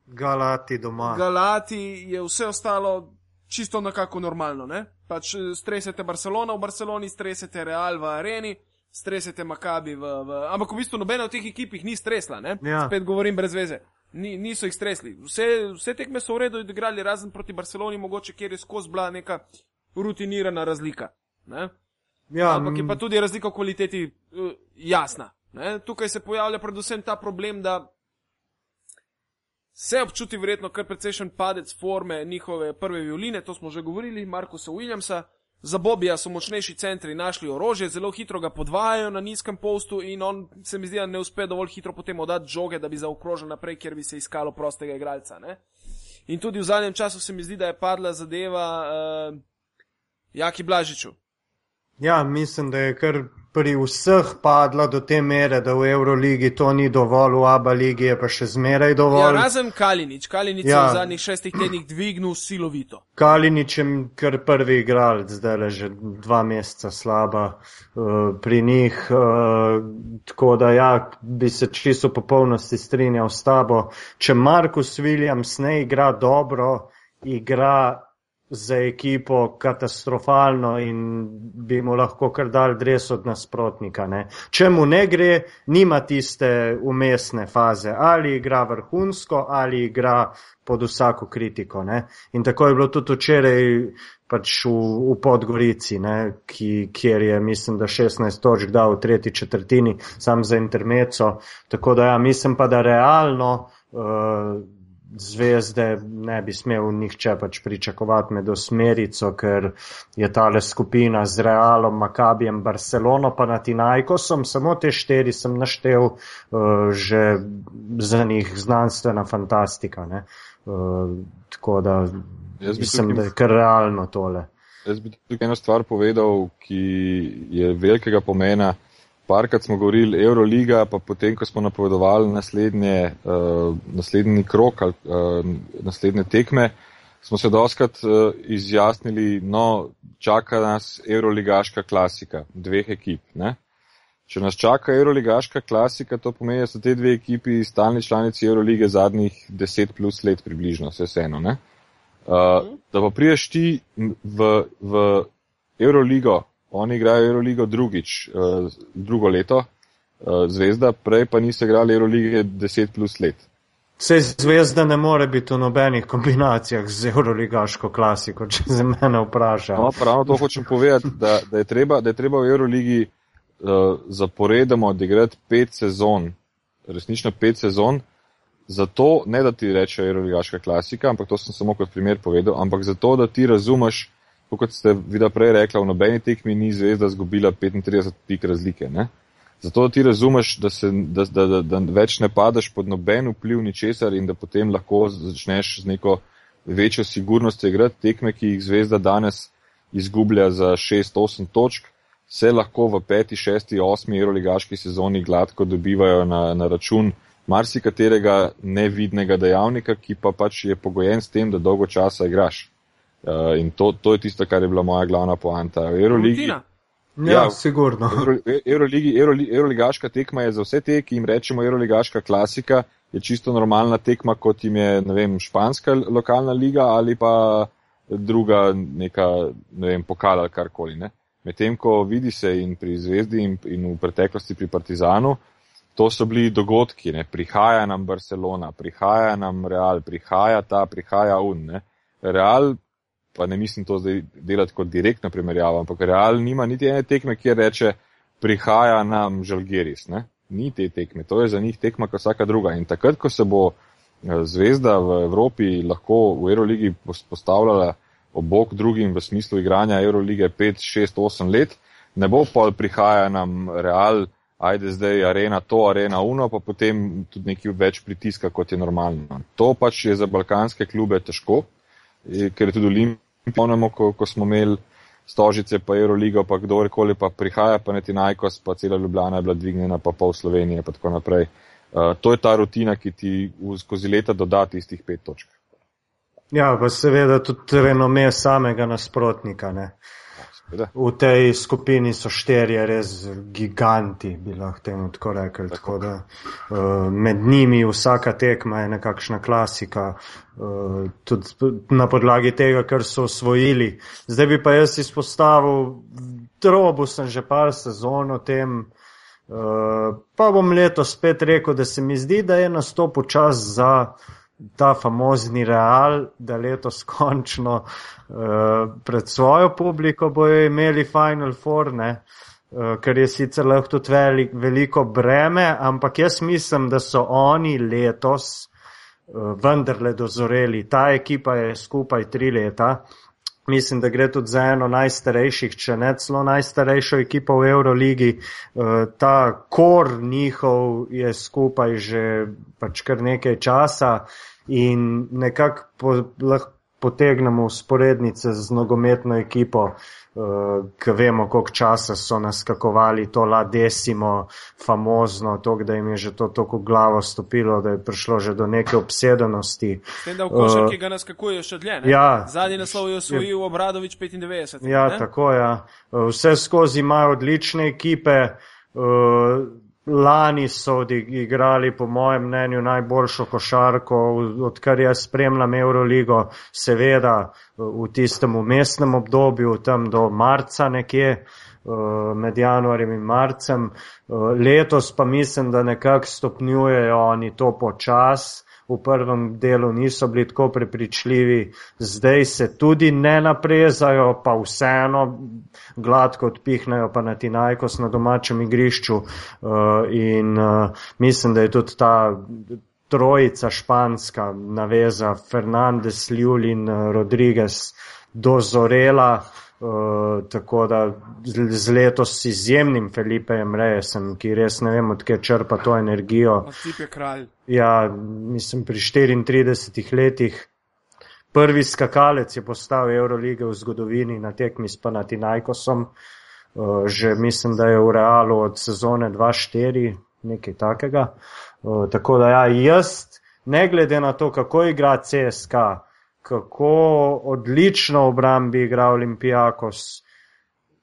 Galati doma. Galati, je vse ostalo čisto nekako normalno. Ne? Pač eh, stresete Barcelona v Barceloni, stresete Real v areni, stresete Makabi v, v. Ampak v bistvu nobena od teh ekip jih ni stresla, ne? Ja. spet govorim brez veze. Ni, niso jih stresli. Vse, vse tekme so v redu odigrali, razen proti Barceloni, mogoče kjer je skozi bila neka rutinirana razlika. Ne? Ja, Ampak je pa tudi razlika v kvaliteti uh, jasna. Ne? Tukaj se pojavlja predvsem ta problem, da se občuti verjetno kar precejšen padec forme njihove prve violine, to smo že govorili, Markusa Williamsa. Za Bobija so močnejši centri našli orožje, zelo hitro ga podvajajo na nizkem postu in on se mi zdi, da ne uspe dovolj hitro potem oddati žoge, da bi zaokrožil naprej, kjer bi se iskalo prostega igralca. Ne? In tudi v zadnjem času se mi zdi, da je padla zadeva uh, Jaki Blažiču. Ja, mislim, da je kar pri vseh padla do te mere, da v Euroligi to ni dovolj, v ABA ligi je pa še zmeraj Ja, dovolj. razen Kalinič. Kalinič ja. Ja. je v zadnjih šestih tednih dvignil silovito. Kalinič je kar prvi igralec, zdaj le že dva meseca slaba uh, pri njih. Uh, tako da ja, bi se čisto popolnosti strinjal s tabo. Če Markus Williams ne igra dobro, igra za ekipo katastrofalno in bi mu lahko kar dal dres od nasprotnika. Ne. Če mu ne gre, nima tiste umestne faze. Ali igra vrhunsko, ali igra pod vsako kritiko. Ne. In tako je bilo tudi včeraj pač v, v Podgorici, ne, ki, kjer je, mislim, da 16 točk dal v tretji četrtini, sam za intermeco. Tako da ja, mislim pa, da realno uh, zvezde ne bi smel nihče pač pričakovati med osmerico, ker je tale skupina z Realom, Makabijem, Barcelono pa Natinajkosom, samo te štiri sem naštel, uh, že za njih znanstvena fantastika. Ne. Uh, tako da mislim, tukaj- da je kar realno tole. Jaz bi tukaj eno stvar povedal, ki je velikega pomena. Parkrat smo govorili Euroliga, pa potem, ko smo napovedovali naslednje, uh, naslednji krok ali uh, naslednje tekme, smo se doskrat uh, izjasnili, no, čaka nas Euroligaška klasika dveh ekip. Ne? Če nas čaka Euroligaška klasika, to pomeni, da so te dve ekipi stalni članici Eurolige zadnjih 10 plus let približno, vse vseeno. ne. Uh, da pa priješ ti v, v Euroligo, oni igrajo Euroligo drugič, uh, drugo leto, uh, zvezda, prej pa niso igrali Eurolige 10 plus let. Vse zvezda ne more biti v nobenih kombinacijah z Euroligaško klasiko, če se mene vpraša. No, pa ravno to hočem povedati, da, da, je treba, da je treba v Euroligi uh, zaporedoma odigrati pet sezon, resnično pet sezon, zato ne da ti reče Euroligaška klasika, ampak to sem samo kot primer povedal, ampak zato, da ti razumeš, kot ste vida prej rekla, v nobeni tekmi ni zvezda zgubila 35 pik razlike. Ne? Zato, ti razumeš, da, se, da, da, da, da več ne padeš pod noben vpliv ničesar in da potem lahko začneš z neko večjo sigurnostjo igrati tekme, ki jih zvezda danes izgublja za 6-8 točk, se lahko v 5, 6, 8 euroligaški sezoni gladko dobivajo na, na račun marsikaterega nevidnega dejavnika, ki pa pač je pogojen s tem, da dolgo časa igraš. Uh, in to, to je tisto, kar je bila moja glavna poanta. V Euroligi. Ja, ja, sigurno. Euroligi, Euroligi, Euroligaška tekma je za vse te, ki jim rečemo Euroligaška klasika, je čisto normalna tekma, kot jim je, ne vem, španska lokalna liga ali pa druga neka, ne vem, pokal ali karkoli. Medtem, ko vidi se in pri Zvezdi in, in v preteklosti pri Partizanu, to so bili dogodki, ne? prihaja nam Barcelona, prihaja nam Real, prihaja ta, prihaja Un. Ne? Real pa ne mislim to zdaj delati kot direktno primerjavo, ampak Real nima niti ene tekme, kjer reče, prihaja nam Žalgeris. Ne? Ni te tekme, to je za njih tekma kot vsaka druga. In takrat, ko se bo eh, zvezda v Evropi lahko v Euroligi postavljala obok drugim v smislu igranja Eurolige 5, 6, 8 let, ne bo pa prihaja nam Real, ajde zdaj arena to, arena uno, pa potem tudi neki več pritiska, kot je normalno. To pač je za balkanske klube težko, eh, ker je tudi Olimpija spomnimo, ko, ko smo imeli stožice, pa Euroligo, pa kdorkoli pa prihaja, pa neti najkos, pa cela Ljubljana je bila dvignjena, pa pol Slovenije, pa tako naprej. Uh, to je ta rutina, ki ti skozi leta doda tistih pet točk. Ja, pa seveda tudi renome samega nasprotnika. Ne? V tej skupini so šterje res giganti, bi lahko temu tako rekli. Tako da, uh, med njimi vsaka tekma je nekakšna klasika, uh, tudi na podlagi tega, kar so osvojili. Zdaj bi pa jaz izpostavil, drobo sem že par sezon o tem, uh, pa bom letos spet rekel, da se mi zdi, da je nastopu čas za ta famozni real, da letos končno uh, pred svojo publiko bojo imeli Final Four, ne, uh, kar je sicer lahko tudi velik, veliko breme, ampak jaz mislim, da so oni letos uh, vendarle dozoreli. Ta ekipa je skupaj tri leta. Mislim, da gre tudi za eno najstarejših, če ne celo najstarejšo ekipo v Euroligi. Ta kor njihov je skupaj že pač kar nekaj časa in nekako po, lahko potegnemo usporednice z nogometno ekipo, uh, ki vemo, koliko časa so naskakovali to la desimo, famozno, to, da jim je že to tako glavo stopilo, da je prišlo že do neke obsedenosti. Tem, da v košarki uh, ga naskakuje še dlje. Ja, Zadnji naslov je osvojil Obradovič 95. Ja, ne? tako. Ja. Vse skozi imajo odlične ekipe. Uh, Lani so odigrali, po mojem mnenju, najboljšo košarko, odkar jaz spremljam Euroligo, seveda v tistem umestnem obdobju, tam do marca nekje, eh, med januarjem in marcem. Eh, letos pa mislim, da nekako stopnjujejo oni to počas v prvem delu niso bili tako prepričljivi, zdaj se tudi ne naprezajo, pa vseeno gladko odpihnejo pa na Tinajkos na domačem igrišču uh, in uh, mislim, da je tudi ta trojica španska naveza Fernandez, Ljulin, Rodriguez dozorela. Uh, tako da z, z letos izjemnim Felipejem Rejesem, ki res ne vem, odkje črpa to energijo. Ja, mislim, pri 34 letih. Prvi skakalec je postal Eurolige v zgodovini na tekmi s Panatinajkosom. Uh, že mislim, da je v realu od sezone 2-4, nekaj takega. Uh, tako da ja, jaz, ne glede na to, kako igra CSK, kako odlično obrambi igral Olimpijakos,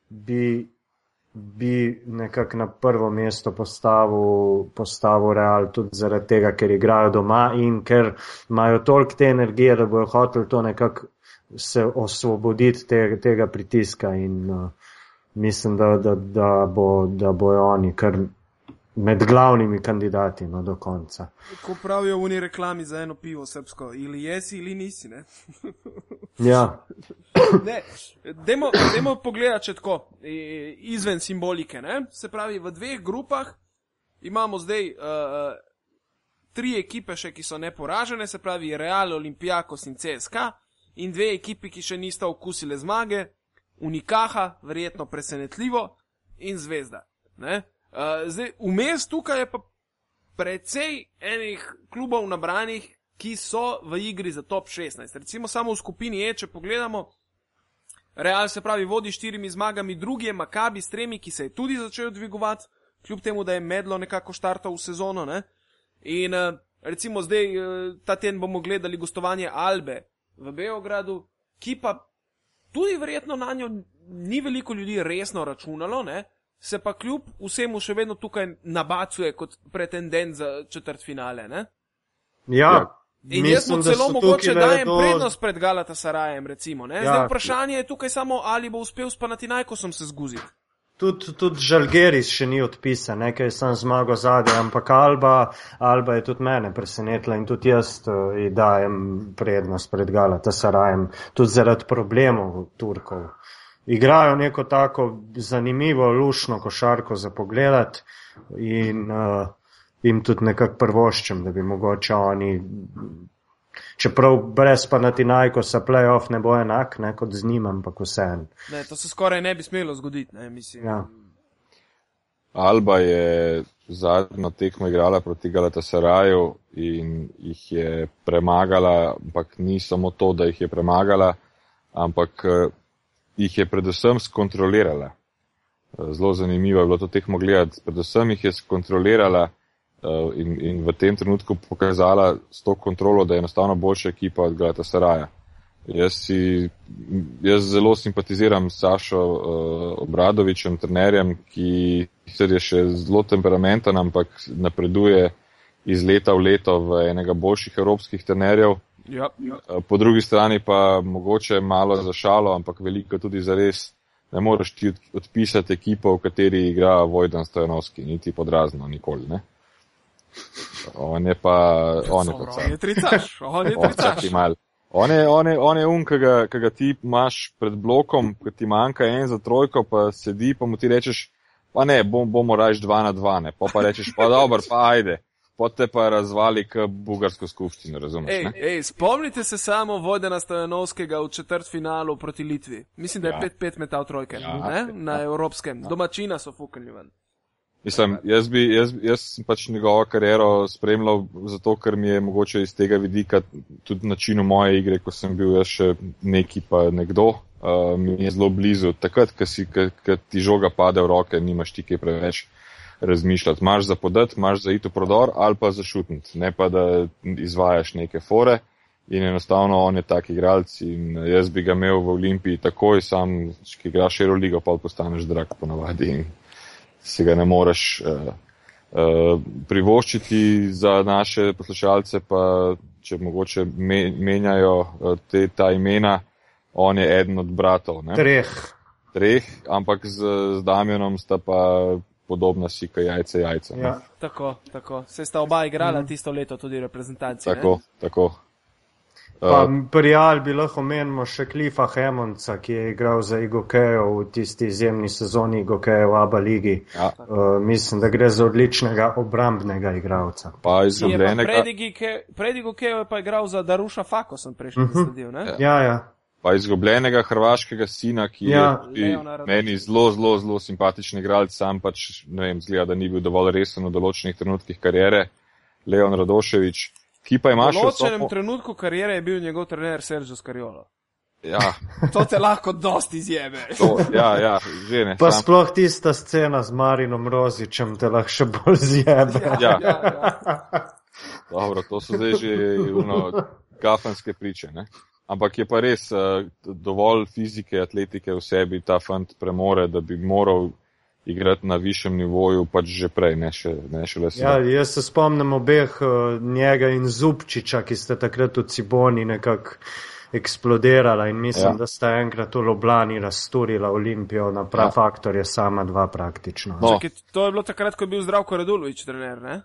bi, bi nekako na prvo mesto postavil, postavil Real, tudi zaradi tega, ker igrajo doma in ker imajo toliko te energije, da bojo hoteli to nekako se osvoboditi te, tega pritiska in uh, mislim, da, da, da, bo, da bojo oni kar med glavnimi kandidati no, do konca. Ko pravijo v neki reklami za eno pivo srpsko, ali jesi ali nisi. Ne? ja. ne, demo, demo pogledati, če tako, izven simbolike. Ne? Se pravi, v dveh grupah imamo zdaj uh, tri ekipe, še, ki so neporažene, se pravi Real, Olimpijakos in CSK, in dve ekipi, ki še nista okusile zmage, Unikaha, verjetno presenetljivo, in Zvezda. Ne? Uh, zdaj, vmes tukaj je pa precej enih klubov nabranih, ki so v igri za top 16. Recimo samo v skupini E, če pogledamo, Real se pravi vodi štirimi zmagami, drugi je Makabi s tremi, ki se je tudi začel dvigovati, kljub temu, da je medlo nekako štartal v sezono. Ne? In uh, recimo zdaj, uh, ta teden bomo gledali gostovanje Albe v Beogradu, ki pa tudi verjetno na njo ni veliko ljudi resno računalo, ne? Se pa kljub vsemu še vedno tukaj nabacuje kot pretendent za četrt finale. Ne? Ja, In jaz mu mislim, da celo so mogoče tukaj dajem to- prednost pred Galata Sarajem, recimo. Ne? Zdaj Ja. vprašanje je tukaj samo, ali bo uspel s Panatinajkosom se zguziti. Tudi, tudi Žalgeris še ni odpisan, nekaj sem zmagal zadnji, ampak Alba, Alba je tudi mene presenetila in tudi jaz uh, ji dajem prednost pred Galata Sarajem, tudi zaradi problemov Turkov. Igrajo neko tako zanimivo, lušno košarko za pogledat in uh, jim tudi nekako prvoščem, da bi mogoče oni, čeprav brez Panatinajkosa playoff ne bo enak, ne kot z njim, ampak vseeno. Ne, to se skoraj ne bi smelo zgoditi. Ne, mislim. Ja. Alba je zadnjo tekmo igrala proti Galatasaraju in jih je premagala, ampak ni samo to, da jih je premagala, ampak eh, jih je predvsem skontrolirala. Eh, Zelo zanimivo je bilo to tekmo gledati. Predvsem jih je skontrolirala eh, in, in v tem trenutku pokazala s to kontrolo, da je enostavno boljša ekipa od Galatasaraja. Jaz, si, jaz zelo simpatiziram s Sašo uh, Obradovičem, trenerjem, ki sicer je še zelo temperamenten, ampak napreduje iz leta v leto v enega boljših evropskih trenerjev. Ja, ja. Uh, po drugi strani pa mogoče malo za šalo, ampak veliko tudi za res. Ne moreš ti od- odpisati ekipo, v kateri igra Vojdan Stojanovski, niti podrazno, nikoli. Ne? On je pa, on je pa On je tricaš, on je On tricaš. malo. On je, on je, on je um, ki ga, ki ga ti imaš pred blokom, ki ti manjka en za trojko, pa sedi, pa mu ti rečeš, pa ne, bom, bomo raž dva na dva, ne. Pa pa rečeš, pa dobro, pa ajde. Potem pa razvali k bugarsko skupščino, razumeš? Ej, ne? ej, spomnite se samo Vodena Stojanovskega v četrtfinalu proti Litvi. Mislim, da je Ja. 5-5 metal trojke Ja, ne? ja. na evropskem. Domačina so fuknili ven. Mislim, jaz, bi, jaz, jaz sem pač njegovo kariero spremljal zato, ker mi je mogoče iz tega vidika tudi načinu moje igre, ko sem bil jaz še neki pa nekdo, uh, mi je zelo blizu. Takrat, ko ti žoga pade v roke, nimaš ti kaj preveč razmišljati. Maš za podat, maš za iti v prodor ali pa za šutniti, ne pa da izvajaš neke fore. In enostavno on je tak igralec in jaz bi ga imel v Olimpiji takoj, sam, ki igraš Euroligo, pa postaneš drag ponavadi in si ga ne moreš uh, uh, privoščiti za naše poslušalce, pa če mogoče me, menjajo uh, te, ta imena, on je eden od bratov, ne? Treh. treh, ampak z, z Damjanom sta pa podobna si, kot jajce jajca. ne. Ja. Tako, tako. Se sta oba igrala tisto leto tudi reprezentanci. ne? Tako, tako. Pa Uh, pri Albi lahko omenimo še Klifa Hemonca, ki je igral za Igokejo v tisti izjemni sezoni Igokejo v Aba ligi. ja, Uh, mislim, da gre za odličnega obrambnega igralca. pa Je pa izgubljenega, Predigo Keo je pa igral za Daruša Fako, sem prejšnji Mhm. zasledil. ne? Ja, ja. Pa izgubljenega hrvaškega sina, ki Ja. je meni zelo, zelo, zelo simpatičen igralec, sam pač ne vem, zgleda, da ni bil dovolj resen v določenih trenutkih karijere, Leon Radoševič, ki pa ima V še določenem vso... trenutku karijere je bil njegov trener Sergio Scariolo. Ja, To te lahko dosti izjebe. to, ja, ja, že ne. Pa sam- sploh tista scena z Marinom Rozičem te lahko še bolj zjebe. Ja. ja, ja. Dobro, to so zdaj že uno, kafanske priče. Ne? Ampak je pa res uh, dovolj fizike, atletike v sebi ta fant premore, da bi moral igrati na višjem nivoju, pač že prej, ne še, ne še le Ja, sedaj. jaz se spomnim obeh, uh, njega in Zubčiča, ki sta takrat v Ciboni nekako eksplodirala in mislim, Ja. ja. da sta enkrat v Ljubljani razturila Olimpijo na prav Ja. ja. faktor je sama dva praktično. No. Čakaj, to je bilo takrat, ko je bil Zdravko Radulovič trener, ne?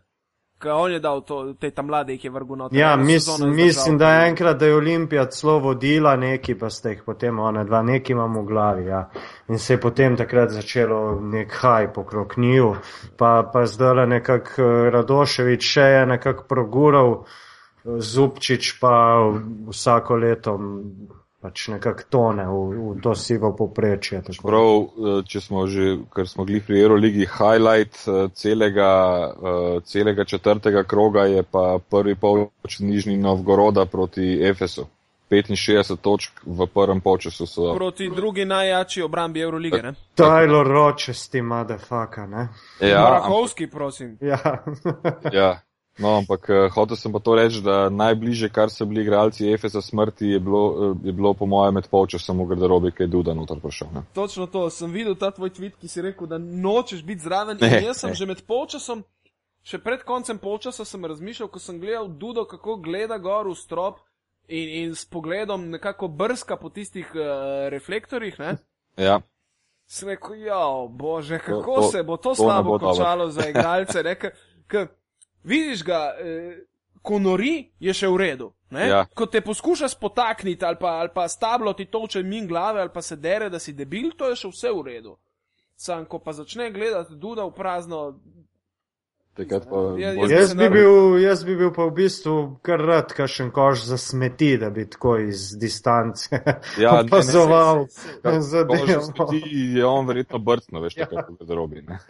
On je dal to, te tam mlade, jih je vrgul noter. Ja, mis, mislim, da je enkrat, da je Olimpija celo vodila neki, pa ste jih potem one dva, neki imamo v glavi. Ja. In se je potem takrat začelo nek hajp okrog njiju, pa, pa zdaj nekako eh, Radoševič še je nekako progural, eh, Zupčič pa vsako leto pač nekako tone v, v to sivo poprečje. tako. Prav, eh, če smo že, ker smo gli pri Euroligi, highlight eh, celega, eh, celega četrtega kroga je pa prvi polč Nižni Novgoroda proti Efesu. 65 točk v prvem polčasu so. Proti drugi najjači obrambi Eurolige, ne? Tyler Rochester, motherfucker, ne? Ja, Marakovski, prosim. Ja. Ja, No, ampak uh, hotel sem pa to reči, da najbližje, kar so bili igralci Efesa smrti, je bilo, uh, je bilo po mojem med polčasom v garderobi, ki je Duda noter prišel. Ne? Točno to, sem videl ta tvoj tweet, ki si rekel, da nočeš biti zraven. Ne, jaz sem ne. že med polčasom, še pred koncem polčasa sem razmišljal, ko sem gledal Dudo, kako gleda gor v strop in, in s pogledom nekako brska po tistih uh, reflektorjih. Ne? Ja, Sem rekel, ja, bože, kako To- to- se bo to, to slabo bo dobro. končalo za igralce. ne, ke- ke Vidiš ga, eh, ko nori, je še v redu. ne. Ja. Ko te poskuša spotakniti ali pa, ali pa stablo ti toče min glave ali pa se dere, da si debil, to je še vse v redu. Sam, ko pa začne gledati duda v prazno, takrat pa Ja, jaz Jaz bi, bil, jaz bi bil pa v bistvu kar rad, kašen koš za smeti, da bi tako iz distance Ja, opazoval zadevo. smeti, je on verjetno brcno, veš, takrat v garderobi. ne.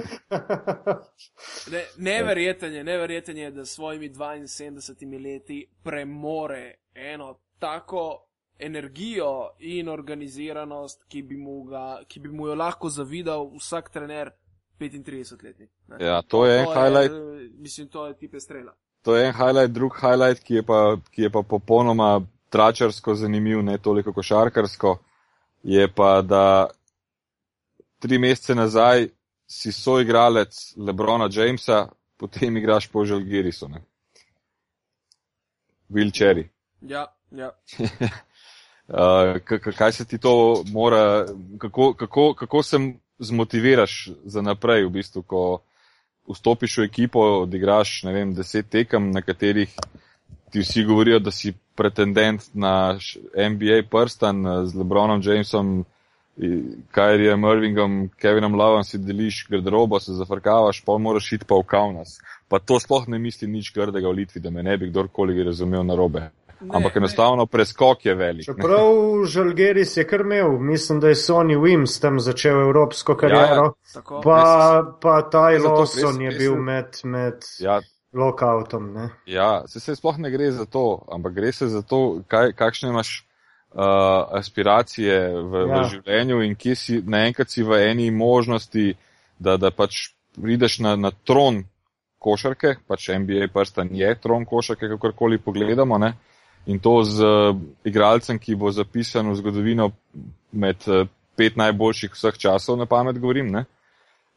Ne, neverjeten je, neverjeten je, da s svojimi 72 leti premore eno tako energijo in organiziranost, ki bi mu, ga, ki bi mu jo lahko zavidal vsak trener 35-letni. ne. Ja, to je en To highlight. Mislim, to je tipe strela. To je en highlight, drug highlight, ki je pa, ki je pa popolnoma tračarsko zanimiv, ne toliko košarkarsko, je pa, da tri mesece nazaj si soigralec Lebrona Jamesa, potem igraš po Žalgirisu. ne. Will Cherry. Ja, ja. Uh, kaj se ti to mora, kako, kako, kako se zmotiviraš za naprej, v bistvu, ko vstopiš v ekipo, odigraš, ne vem, deset tekem, na katerih ti vsi govorijo, da si pretendent na NBA prstan eh, z Lebronom Jamesom, Kyriejem Irvingom, Kevinom Lovom si deliš garderobo, se zafrkavaš, pa moraš iti pa v Kaunas. Pa to sploh ne mislim nič grdega v Litvi, da me ne bi kdorkoli razumel narobe. Ne, Ampak ne. enostavno preskok je velik. ne. Čeprav Žalgeris je kar imel, mislim, da je Sony Wims tam začel evropsko kariero, Tako. pa, pa Ty Zato Lawson je bil med, med Ja, lockoutom. Ne? ja se, se sploh ne gre za to, ampak gre se za to, kaj, kakšne imaš uh, aspiracije v, ja. Ja. v življenju in kje si naenkrat si v eni možnosti, da, da pač prideš na, na tron košarke, pač NBA prstan je tron košarke, kakorkoli pogledamo, ne? In to z uh, igralcem, ki bo zapisan v zgodovino med uh, pet najboljših vseh časov, na pamet govorim. Ne?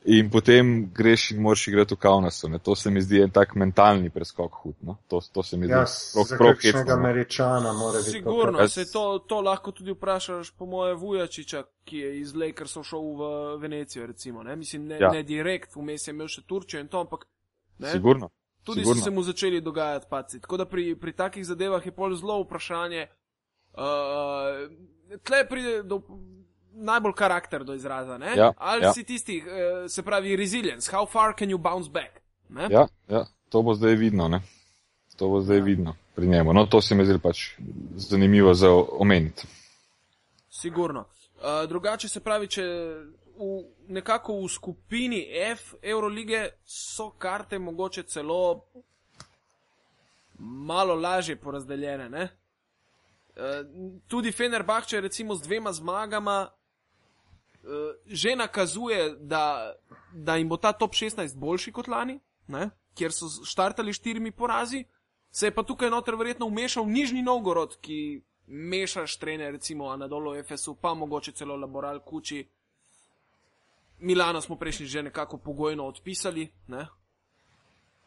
In potem greš in moraš igrati v Kaunasu. Ne? To se mi zdi en tak mentalni preskok hud. No? To, to se mi zdi Ja, kakšnega hecno, no. američana to Sigurno, Jaz- se to, to lahko tudi vprašaš po moje Vujačiča, ki je iz Lakersov šel v Venecijo, recimo. Ne? Mislim, ne, Ja. ne direkt, vmes je imel še Turčijo in to, ampak ne? Sigurno. Tudi sigurno. so se mu začeli dogajati paci. Tako da pri, pri takih zadevah je pol zelo vprašanje. Uh, tle pride do najbolj karakter do izraza, ne? Ja, Ali ja. si tisti, uh, se pravi, resilience, how far can you bounce back? Ne? Ja, ja, to bo zdaj vidno. Ne? To bo zdaj vidno pri njemu. No, to se mi zdi pač zanimivo za omeniti. Sigurno. Uh, drugače se pravi, če v, nekako v skupini F Eurolige so karte mogoče celo malo lažje porazdeljene. Ne? Uh, tudi Fenerbahče recimo z dvema zmagama uh, že nakazuje, da, da jim bo ta top 16 boljši kot lani, ne? kjer so štartali štirimi porazi. Se je pa tukaj noter verjetno umešal Nižni Novgorod, ki mešaš trene, recimo Anadolu, FSU, pa mogoče celo Laboral Kuči. Milano smo prejšnji že nekako pogojno odpisali. Ne?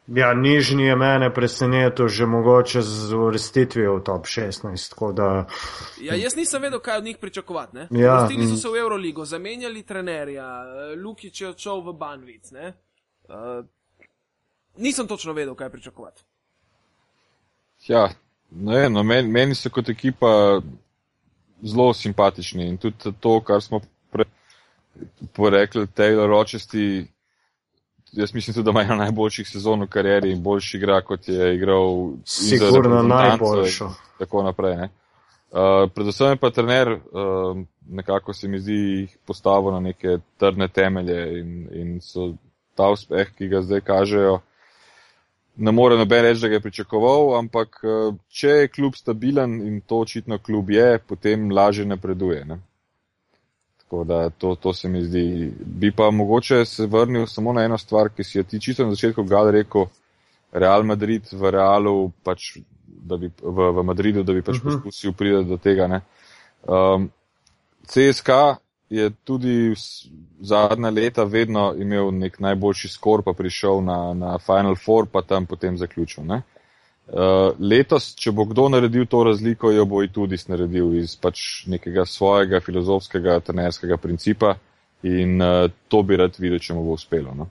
Ja, nižni je mene presenetil že mogoče z uvrstitvijo v top 16. tako Da, Ja, jaz nisem vedel, kaj od njih pričakovati. ne. Ja, Vrstili so mm. se v Euroligo, zamenjali trenerja, eh, Lukič je odšel v Banvic. ne. Uh, nisem točno vedel, kaj pričakovati. Ja, ne vem, no, meni, meni so kot ekipa zelo simpatični in tudi to, kar smo porekli, Taylor Rochesti, jaz mislim tudi, da ima eno najboljših sezon v karieri in boljši igra, kot je igral. in za sigurno reprezentanco najboljšo. Tako naprej. Ne. Uh, predvsem je pa trener, uh, nekako se mi zdi, postavil na neke trdne temelje in, in so ta uspeh, ki ga zdaj kažejo, ne more noben reči, da ga je pričakoval, ampak eh, če je klub stabilen in to očitno klub je, potem lažje napreduje. Ne? Tako da to, to se mi zdi. Bi pa mogoče se vrnil samo na eno stvar, ki si jo ti čisto na začetku gal rekel, Real Madrid v Realu, pač, da bi, v, v Madridu, da bi pač uh -huh. poskusil priti do tega. Um, CSK je tudi zadnja leta vedno imel nek najboljši skor, pa prišel na, na Final Four, pa tam potem zaključil. Ne? Uh, letos, če bo kdo naredil to razliko, jo bo i tudi naredil iz pač nekega svojega filozofskega, trenerskega principa in uh, to bi rad videl, če mu bo uspelo. No?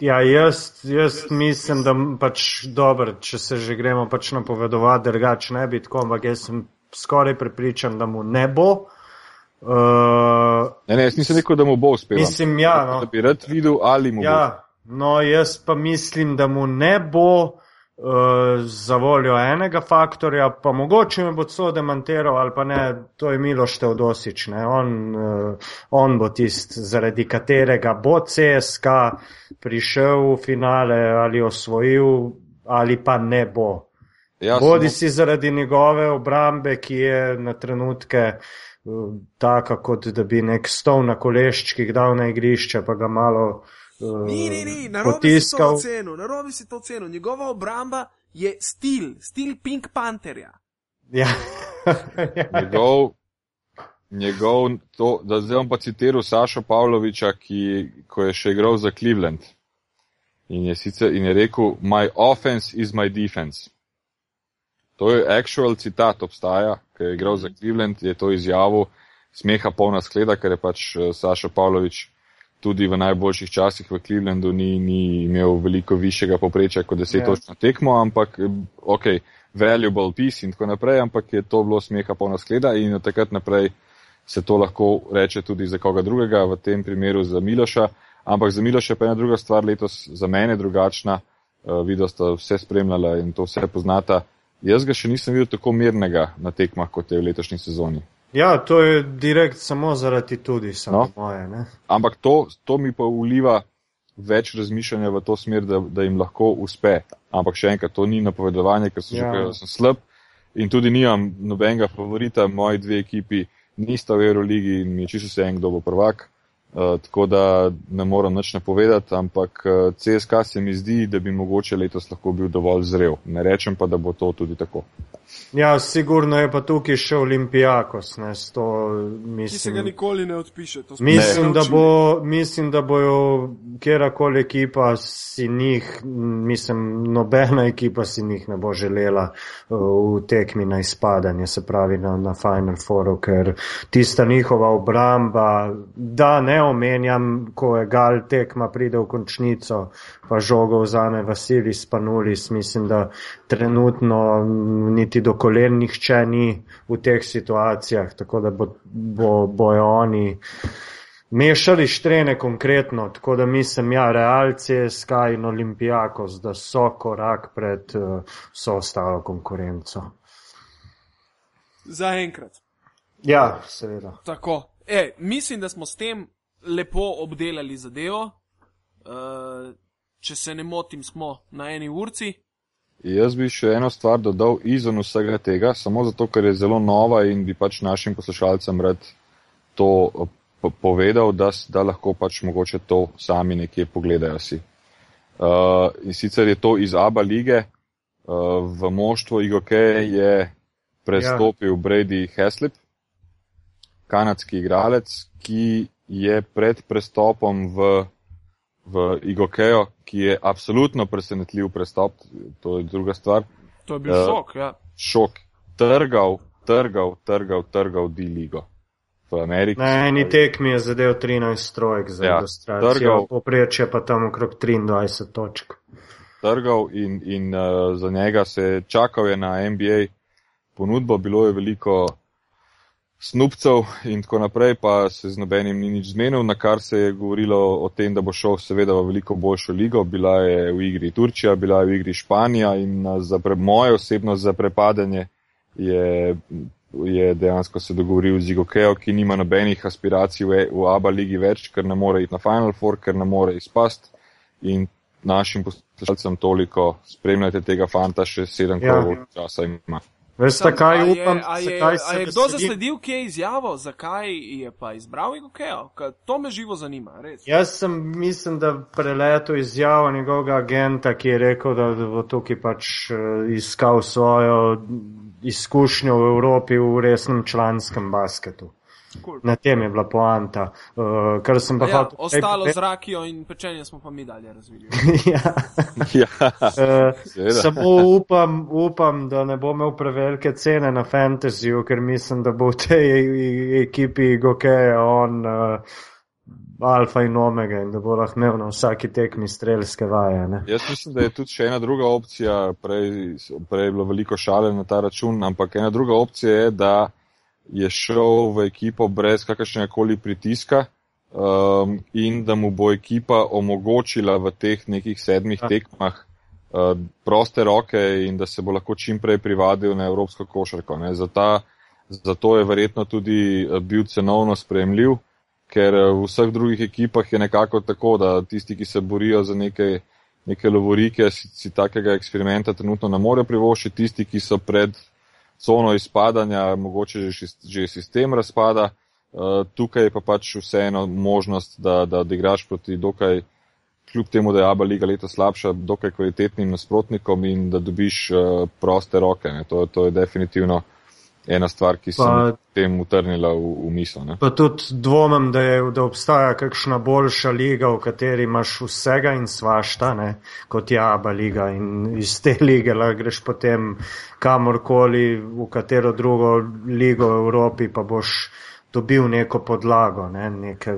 Ja, jaz, jaz mislim, da pač dobro, če se že gremo pač napovedovati, drugače ne bi tako, ampak jaz sem skoraj prepričan, da mu ne bo. Uh, ne, ne, jaz nisem rekel, da mu bo uspelo. Mislim, ja. No. Da bi rad videl, ali mu ja, bo. No, jaz pa mislim, da mu ne bo. Eh, za voljo enega faktorja, pa mogoče me bo to demantiral ali pa ne, to je Miloš Teodosič, ne, on, uh, on bo tist, zaradi katerega bo CSK prišel v finale ali osvojil ali pa ne bo. Ja, Bodi si zaradi njegove obrambe, ki je na trenutke uh, taka, kot da bi nek stol na koleščkih dal na igrišče, pa ga malo uh, Ni, ni, ni, narobe si to ocenil, narobe si to ocenil. Njegova obramba je stil, stil Pink Pantherja. Ja. njegov, njegov, to, da zdaj bom pa citiral Saša Pavloviča, ki ko je še igral za Cleveland. In je, sicer, in je rekel, my offense is my defense. To je actual citat, obstaja, ker je igral za Cleveland, je to izjavil, smeha polna skleda, ker je pač eh, Saša Pavlovič tudi v najboljših časih v Clevelandu ni, ni imel veliko višjega poprečja kot deset yeah. Ja. točk na tekmo, ampak ok, valuable piece in tako naprej, ampak je to bilo smeha polna skleda in od takrat naprej se to lahko reče tudi za koga drugega, v tem primeru za Miloša, ampak za Miloša pa je ena druga stvar letos za mene drugačna, uh, videl sta vse spremljala in to vse poznata. Jaz ga še nisem videl tako mirnega na tekmah, kot je v letošnji sezoni. Ja, to je direkt samo zaradi tudi samo no. moje. Ne? Ampak to, to mi pa uliva več razmišljanja v to smer, da, da jim lahko uspe. Ampak še enkrat, to ni napovedovanje, ker sem ja. že rekel, da sem slab in tudi nimam nobenega favorita. Moji dve ekipi nista v Euroligi in mi je čisto vse en, kdo bo prvak. Uh, tako da ne moram nič napovedati, ampak eh, CSK se mi zdi, da bi mogoče letos lahko bil dovolj zrel. Ne rečem pa, da bo to tudi tako. Ja, sigurno je pa tukaj še Olimpijakos, ne, sto, mislim. Ki se ga nikoli ne odpiše. Mislim, da bo, mislim, da bojo kjerakoli ekipa si njih, mislim, nobena ekipa si njih ne bo želela uh, v tekmi na izpadanje, se pravi na, na Final Fouru, ker tista njihova obramba, da ne omenjam, ko je gal tekma pride v končnico, pa žogo vzame Vasilis Panulis, mislim, da trenutno niti do kolen nihče ni v teh situacijah, tako da bo, bo, bojo oni mešali štrene konkretno, tako da mislim, ja, realce, Sky in Olimpijakos, da so korak pred uh, vso ostalo konkurenco. Za enkrat. Ja, seveda. Tako. E, mislim, da smo s tem lepo obdelali zadevo. Uh, če se ne motim, smo na eni urci. Jaz bi še eno stvar dodal izven vsega tega, samo zato, ker je zelo nova in bi pač našim poslušalcem rad to eh, povedal, da, da lahko pač mogoče to sami nekje pogledajo si. Uh, in sicer je to iz ABA lige, uh, v moštvo IGOK je prestopil ja. Brady Heslip, kanadski igralec, ki je pred prestopom v v Igokejo, ki je absolutno presenetljiv prestop, to je druga stvar. To je bil uh, šok, ja. Šok. Trgal, trgal, trgal, trgal D-ligo v Ameriki. Na eni tekmi je zadev 13 trojk za ja, Australijo, poprečje pa tam okrog 23 točk. Trgal in, in uh, za njega se čakal je na NBA ponudbo, bilo je veliko snupcev in tako naprej, pa se z nobenim ni nič zmenil, na kar se je govorilo o tem, da bo šel seveda v veliko boljšo ligo. Bila je v igri Turčija, bila je v igri Španija in za pre, moje osebno za prepadanje je, je dejansko se dogovoril z Igokejo, ki nima nobenih aspiracij v, v ABA ligi več, ker ne more iti na Final Four, ker ne more izpast in našim poslušalcem toliko spremljajte tega fanta, še sedem ja. krogov časa ima. Veste, kaj a je, upam, a je, a se je kdo veselim? zasledil, kje je izjavo, zakaj je pa izbral Igokejo? Ker To me živo zanima, res. Jaz sem, mislim, da preletel izjavo njegovega agenta, ki je rekel, da bo tukaj pač eh, iskal svojo izkušnjo v Evropi v resnem članskem basketu. Cool. Na tem je bila poanta. Uh, kar sem pa Ja, hotel ostalo povedati- z rakijo in pečenjem smo pa mi dalje razvili. ja. ja, Uh, samo upam, upam, da ne bo imel prevelike cene na fantasyju, ker mislim, da bo v tej e- ekipi Gokeja on uh, alfa in omega in da bo lahko imel na vsaki tekmi strelske vaje. Ne? Jaz mislim, da je tudi še ena druga opcija, prej, prej je bilo veliko šale na ta račun, ampak ena druga opcija je, da je šel v ekipo brez kakršnega koli pritiska um, in da mu bo ekipa omogočila v teh nekih sedmih Ja. tekmah uh, proste roke in da se bo lahko čim prej privadil na evropsko košarko. Ne. Za ta- Zato je verjetno tudi eh, bil cenovno spremljiv, ker eh, v vseh drugih ekipah je nekako tako, da tisti, ki se borijo za neke, neke lovorike, si, si takega eksperimenta trenutno ne morejo privoščiti, tisti, ki so pred cono izpadanja, mogoče že, šis- že sistem razpada. Uh, tukaj je pa pač vseeno možnost, da, da odigraš proti dokaj, kljub temu, da je Abu Liga leta slabša, dokaj kvalitetnim nasprotnikom in da dobiš uh, proste roke. Ne. To, to je definitivno ena stvar, ki se mi tem utrnila v, v misel. Ne. Pa tudi dvomim, da, je, da obstaja kakšna boljša liga, v kateri imaš vsega in svašta, ne, kot je Aba liga. In iz te lige lahko greš potem kamorkoli, v katero drugo ligo v Evropi, pa boš dobil neko podlago. Ne, neke,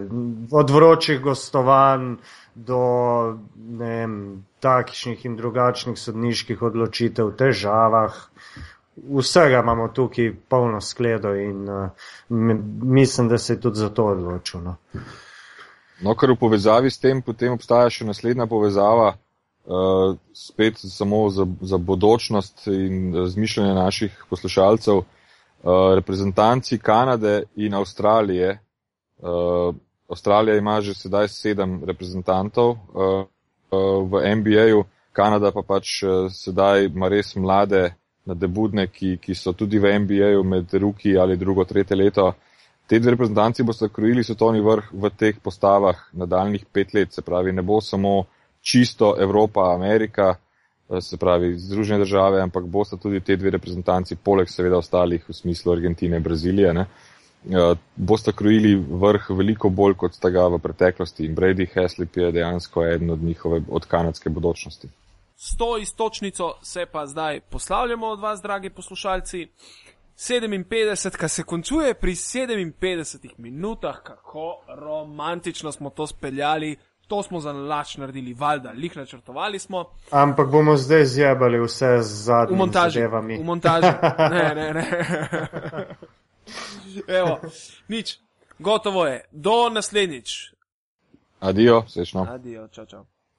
od vročih gostovanj do ne takšnih in drugačnih sodniških odločitev, težavah. Vsega imamo tukaj polno skledo in uh, mislim, da se je tudi za to odločil. No. No, ker v povezavi s tem potem obstaja še naslednja povezava, uh, spet samo za, za bodočnost in razmišljanje naših poslušalcev. Uh, reprezentanci Kanade in Avstralije. Uh, Avstralija ima že sedaj sedem reprezentantov uh, uh, v NBA-ju, Kanada pa pač uh, sedaj ima res mlade nadebudne, ki, ki so tudi v NBA-ju med ruki ali drugo, tretje leto. Te dve reprezentanci boste krojili svetovni vrh v teh postavah nadaljnih pet let, se pravi, ne bo samo čisto Evropa, Amerika, eh, se pravi Združene države, ampak boste tudi te dve reprezentanci, poleg seveda ostalih v smislu Argentine, Brazilije, ne, eh, boste krojili vrh veliko bolj kot sta ga v preteklosti in Brady Heslip je dejansko eden od njihove, od kanadske bodočnosti. S to istočnico se pa zdaj poslavljamo od vas, dragi poslušalci. 57, ki se končuje pri 57 minutah, kako romantično smo to speljali, to smo za lač naredili, valjda, lih načrtovali smo. Ampak bomo zdaj zjebali vse z V zadnjimi montaži. zadevami. V montaži. Ne, ne, ne. Evo, nič. Gotovo je. Do naslednjič. Adijo, srečno. Adijo, čau, čau.